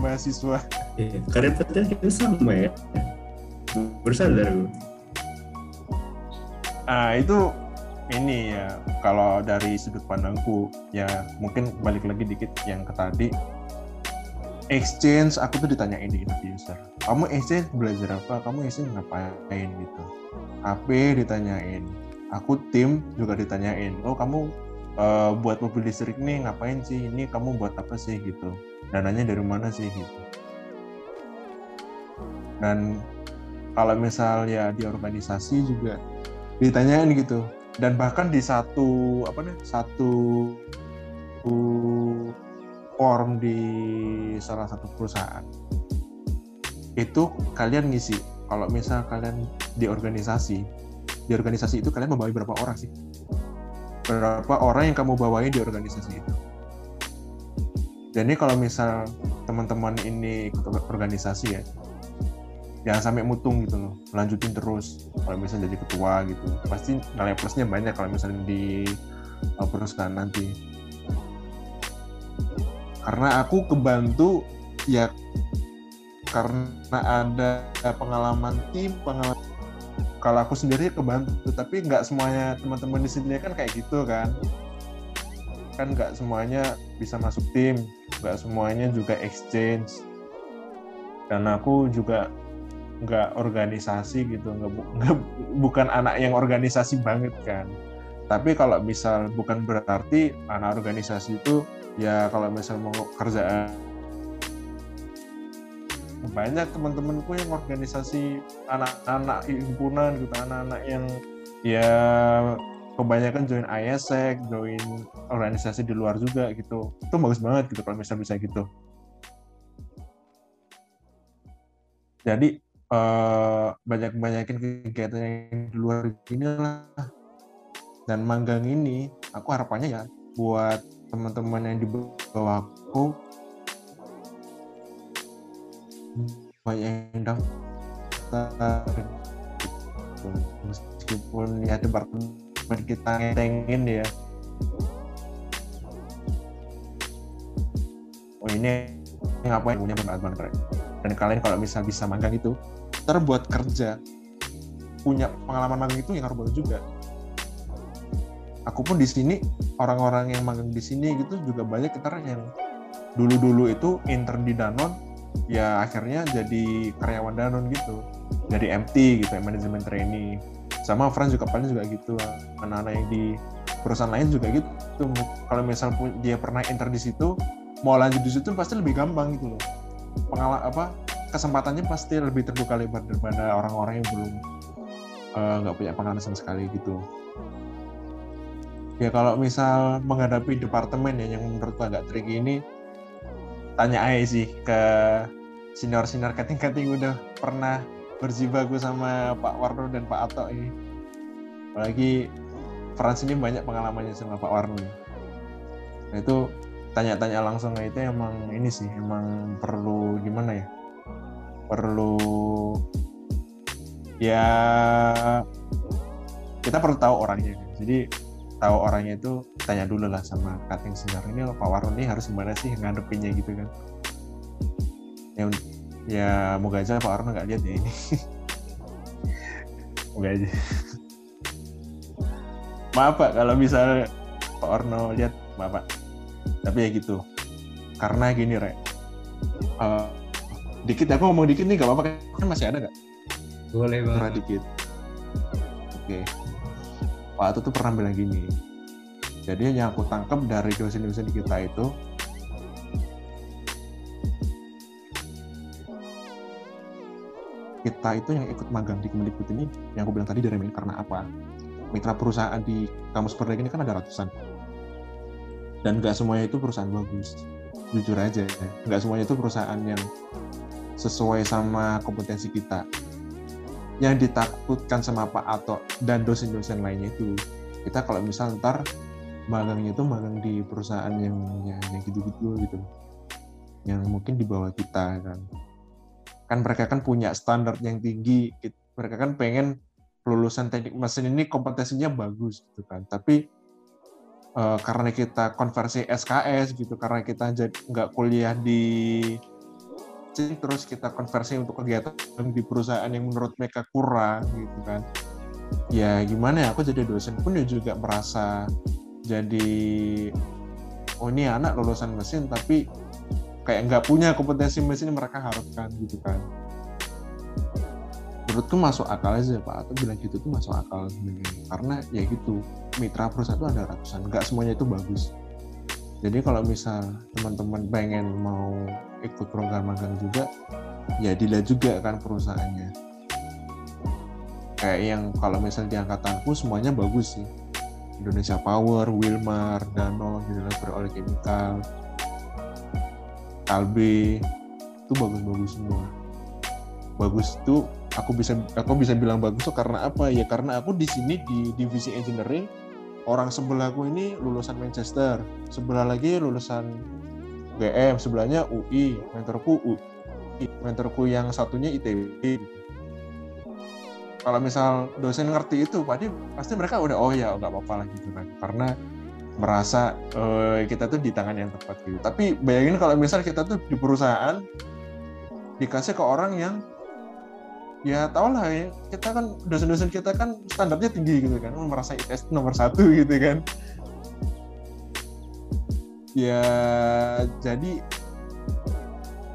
mahasiswa. Iya, karir kita kita sama ya bersadar aku ah itu ini ya kalau dari sudut pandangku ya mungkin balik lagi dikit yang ke tadi. Exchange aku tuh ditanyain di sir kamu exchange belajar apa? Kamu exchange ngapain? Gitu. AP ditanyain aku tim juga ditanyain oh kamu eh, buat mobil listrik nih ngapain sih? Ini kamu buat apa sih? Gitu. Dananya dari mana sih? Gitu. Dan kalau misal ya di organisasi juga ditanyain gitu. Dan bahkan di satu apa nih satu form di salah satu perusahaan itu kalian ngisi. Kalau misal kalian di organisasi di organisasi itu kalian membawa berapa orang sih? Berapa orang yang kamu bawain di organisasi itu? Jadi kalau misal teman-teman ini ikut organisasi ya jangan sampai mutung gitu loh lanjutin terus. Kalau misalnya jadi ketua gitu pasti nilai plusnya banyak kalau misalnya di uh, perusahaan nanti. Karena aku kebantu ya karena ada pengalaman tim pengalaman kalau aku sendiri kebantu tapi nggak semuanya teman-teman di sini kan kayak gitu kan. Kan nggak semuanya bisa masuk tim nggak semuanya juga exchange. Dan aku juga nggak organisasi gitu nggak, bu- bukan anak yang organisasi banget kan. Tapi kalau misal bukan berarti anak organisasi itu ya kalau misal mau kerjaan banyak teman-temanku yang organisasi anak-anak himpunan gitu anak-anak yang ya kebanyakan join ISEC, join organisasi di luar juga gitu. Itu bagus banget gitu kalau misal bisa gitu. Jadi eh, banyak-banyakin kegiatan yang di luar ini lah. Dan manggang ini aku harapannya ya buat teman-teman yang di bawahku banyak yang daftar. Meskipun ya departemen kita ngentengin ya oh ini ngapain? Punya banget Rek. Dan kalian kalau misal bisa magang itu ntar buat kerja punya pengalaman magang itu yang harus bagus juga. Aku pun di sini orang-orang yang magang di sini gitu juga banyak kita yang dulu-dulu itu intern di Danon ya akhirnya jadi karyawan Danon gitu. Jadi MT gitu ya manajemen trainee. Sama Franz juga paling juga gitu. Anak-anak yang di perusahaan lain juga gitu. Kalau misal dia pernah intern di situ mau lanjut di situ pasti lebih gampang gitu loh pengalaman apa kesempatannya pasti lebih terbuka lebar daripada orang-orang yang belum eh, nggak punya pengalaman sama sekali gitu. Ya kalau misal menghadapi departemen ya yang menurut gua agak tricky ini tanya aja sih ke senior-senior kating-kating udah pernah berjibaku sama Pak Warno dan Pak Ato ini. Apalagi Frans ini banyak pengalamannya sama Pak Warno. Nah itu tanya-tanya langsung nah, itu emang ini sih emang perlu gimana ya? Perlu ya kita perlu tahu orangnya. Jadi tahu orangnya itu tanya dulu lah sama cutting senior ini Pak Warno ini harus gimana sih ngadepinnya? Gitu kan. Ya ya moga aja Pak Warno nggak lihat ya ini. Moga aja. Maaf Pak kalau misal Pak Warno lihat maaf Pak tapi ya gitu karena gini Rek Eh, dikit aku ngomong dikit nih gak apa-apa kan masih ada nggak Boleh Pernah banget. dikit. Oke. Pak Ato tuh pernah bilang gini. jadi yang aku tangkap dari dosen-dosen kita itu kita itu yang ikut magang di Kemendikbud ini yang aku bilang tadi dari karena apa mitra perusahaan di kampus Merdeka ini kan ada ratusan dan nggak semuanya itu perusahaan bagus. Jujur aja nggak semuanya itu perusahaan yang sesuai sama kompetensi kita. Yang ditakutkan sama Pak Ato dan dosen-dosen lainnya itu kita kalau misal ntar magangnya itu magang di perusahaan yang yang, yang gitu-gitu gitu. Yang mungkin di bawah kita kan. Kan mereka kan punya standar yang tinggi mereka kan pengen lulusan teknik mesin ini kompetensinya bagus gitu kan. Tapi uh, karena kita konversi SKS gitu karena kita nggak kuliah di terus kita konversi untuk kegiatan di perusahaan yang menurut mereka kurang gitu kan. Ya gimana ya aku jadi dosen pun ya juga merasa jadi oh ini anak lulusan mesin tapi kayak nggak punya kompetensi mesin mereka harapkan gitu kan menurutku masuk akal aja pak. Atau bilang gitu tuh masuk akal karena ya gitu mitra perusahaan itu ada ratusan. Nggak semuanya itu bagus. Jadi kalau misal teman-teman pengen mau ikut program magang juga ya dilihat juga kan perusahaannya. Kayak yang kalau misal di angkatanku semuanya bagus sih. Indonesia Power, Wilmar, Danone, Unilever Oil Chemical, Kalbe itu bagus-bagus semua. Bagus itu aku bisa aku bisa bilang bagus tuh karena apa? Ya karena aku di sini di divisi engineering orang sebelahku ini lulusan Manchester sebelah lagi lulusan GM sebelahnya UI mentorku UI mentorku yang satunya ITB kalau misal dosen ngerti itu pasti pasti mereka udah oh ya nggak apa-apa lah gitu kan. Karena merasa uh, kita tuh di tangan yang tepat gitu. Tapi bayangin kalau misal kita tuh di perusahaan dikasih ke orang yang ya tau lah ya. Kita kan dosen-dosen kita kan standarnya tinggi gitu kan. Merasa ITS nomor satu gitu kan. Ya jadi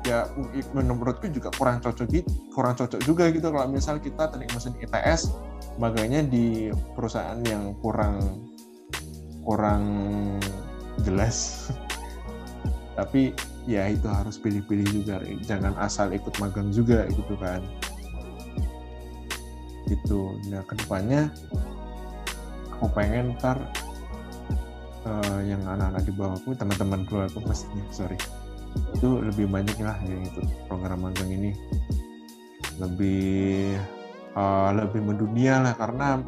ya menurutku juga kurang cocok gitu kurang cocok juga gitu. Kalau misal kita teknik mesin ITS maganya di perusahaan yang kurang kurang jelas. Tapi ya itu harus pilih-pilih juga. Jangan asal ikut magang juga gitu kan gitu. Nah ke depannya aku pengen ntar uh, yang anak-anak di bawahku teman-teman aku pastinya sorry. Itu lebih banyak lah yang itu program magang ini. Lebih uh, lebih mendunia lah karena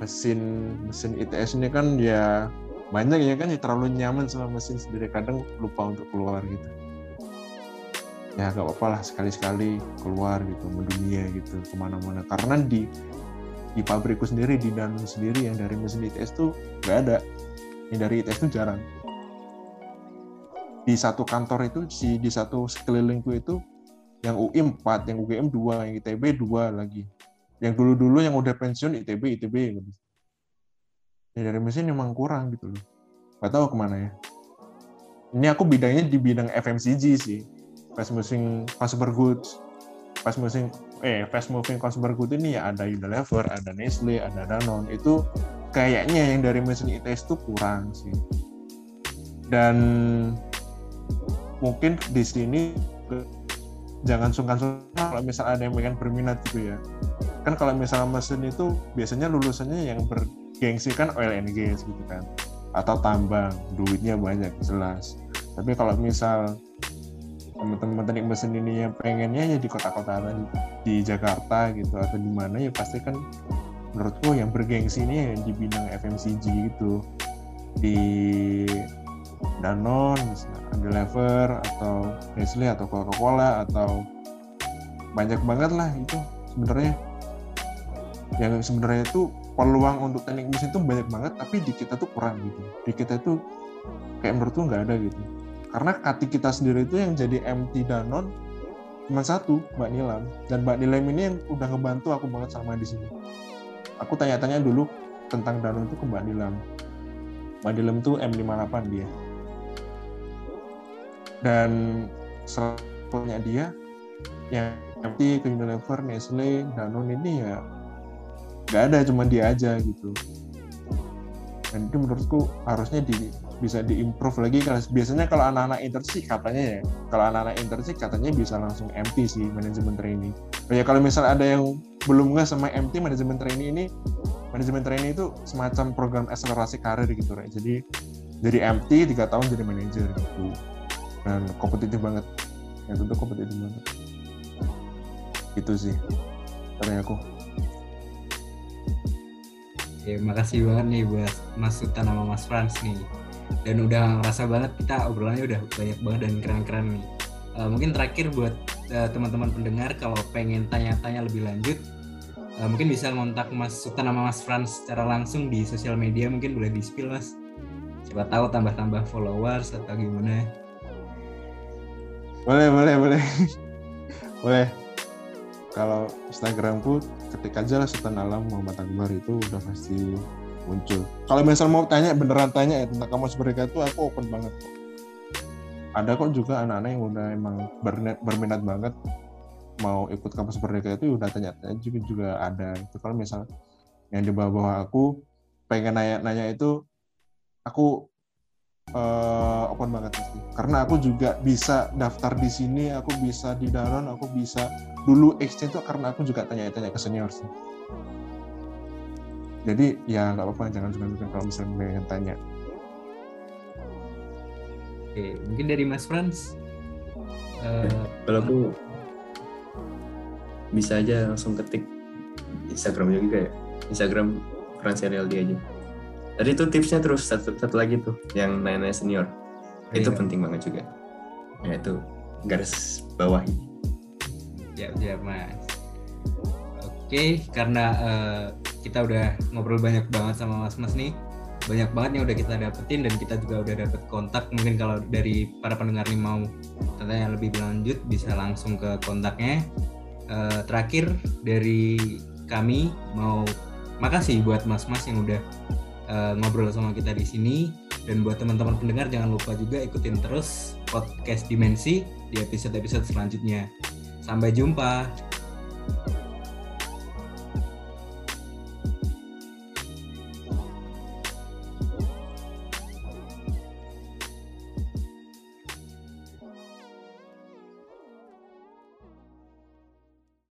mesin mesin ITS ini kan ya banyak ya kan ya terlalu nyaman sama mesin sendiri. Kadang lupa untuk keluar gitu ya gak apa-apa lah sekali-sekali keluar gitu mendunia gitu ke mana-mana karena di di pabrikku sendiri di Danone sendiri yang dari mesin ITS tuh gak ada yang dari ITS tuh jarang di satu kantor itu si di satu sekelilingku itu yang UI 4, yang UGM 2, yang ITB 2 lagi yang dulu-dulu yang udah pensiun ITB ITB gitu. Ya dari mesin memang kurang gitu loh. Gak tahu ke mana ya. Ini aku bidangnya di bidang FMCG sih. Fast moving consumer goods. Fast moving eh fast moving consumer goods ini ya ada Unilever, ada Nestle, ada Danone. Itu kayaknya yang dari mesin ITS itu kurang sih. Dan mungkin di sini jangan sungkan-sungkan kalau misal ada yang pengen berminat gitu ya kan kalau misalnya mesin itu biasanya lulusannya yang bergengsi kan oil and gas gitu kan atau tambang duitnya banyak jelas tapi kalau misal teman-teman teknik mesin ini yang pengennya ya di kota-kota di Jakarta gitu atau di mana ya pasti kan menurutku yang bergengsi ini yang di bidang FMCG gitu. Di Danone, Unilever atau Nestle atau Coca-Cola atau banyak banget lah itu sebenarnya. Yang sebenarnya itu peluang untuk teknik mesin itu banyak banget tapi di kita tuh kurang gitu. Di kita tuh kayak menurut tuh nggak ada gitu karena kati kita sendiri itu yang jadi MT Danon cuma satu Mbak Nilam. Dan Mbak Nilam ini yang udah ngebantu aku banget sama di sini. Aku tanya-tanya dulu tentang Danon itu ke Mbak Nilam. Mbak Nilam tuh M58 dia. Dan selanjutnya dia yang MT Unilever, Nestle, Danone ini ya nggak ada cuma dia aja gitu. Dan itu menurutku harusnya di bisa diimprove lagi. Kalau biasanya kalau anak-anak internship katanya ya kalau anak-anak internship katanya bisa langsung MT sih manajemen training oh ya kalau misal ada yang belum nggak sama MT manajemen training ini manajemen training itu semacam program akselerasi karir gitu right? jadi jadi MT tiga tahun jadi manajer gitu. Dan kompetitif banget. Ya tentu kompetitif banget. Itu sih. Dari aku. Ya, makasih banget nih buat Mas Sultan sama Mas Frans nih. Dan udah ngerasa banget kita obrolannya udah banyak banget dan keren-keren nih. Uh, mungkin terakhir buat uh, teman-teman pendengar kalau pengen tanya-tanya lebih lanjut, uh, mungkin bisa ngontak Mas Sultan sama Mas Frans secara langsung di sosial media mungkin boleh di spill Mas. Siapa tahu tambah-tambah followers atau gimana. Boleh, boleh, boleh. boleh. Kalau Instagramku ketik aja lah Sultan Alam Muhammad Akbar itu udah pasti muncul. Kalau misal mau tanya beneran tanya ya tentang kamus mereka itu aku open banget. Ada kok juga anak-anak yang udah emang berminat, berminat banget mau ikut kampus merdeka itu udah tanya-tanya juga juga ada itu kalau misal yang di bawah-bawah aku pengen nanya-nanya itu aku uh, open banget pasti karena aku juga bisa daftar di sini aku bisa di dalam aku bisa dulu exchange itu karena aku juga tanya-tanya ke senior sih jadi ya nggak apa-apa. Jangan juga kalau misalnya pengen tanya. Oke mungkin dari Mas Frans. Uh, kalau aku bisa aja langsung ketik Instagram juga ya. Instagram Frans NLD aja. Tadi itu tipsnya terus satu, satu lagi tuh yang nanya-nanya senior. Oh, itu iya. penting banget juga. Ya itu garis bawahi siap siap mas. Oke karena uh, kita udah ngobrol banyak banget sama mas mas nih banyak banget yang udah kita dapetin dan kita juga udah dapet kontak mungkin kalau dari para pendengar nih mau tanya lebih lanjut bisa langsung ke kontaknya uh, terakhir dari kami mau makasih buat mas-mas yang udah uh, ngobrol sama kita di sini dan buat teman-teman pendengar jangan lupa juga ikutin terus podcast Dimensi di episode-episode selanjutnya. Sampai jumpa.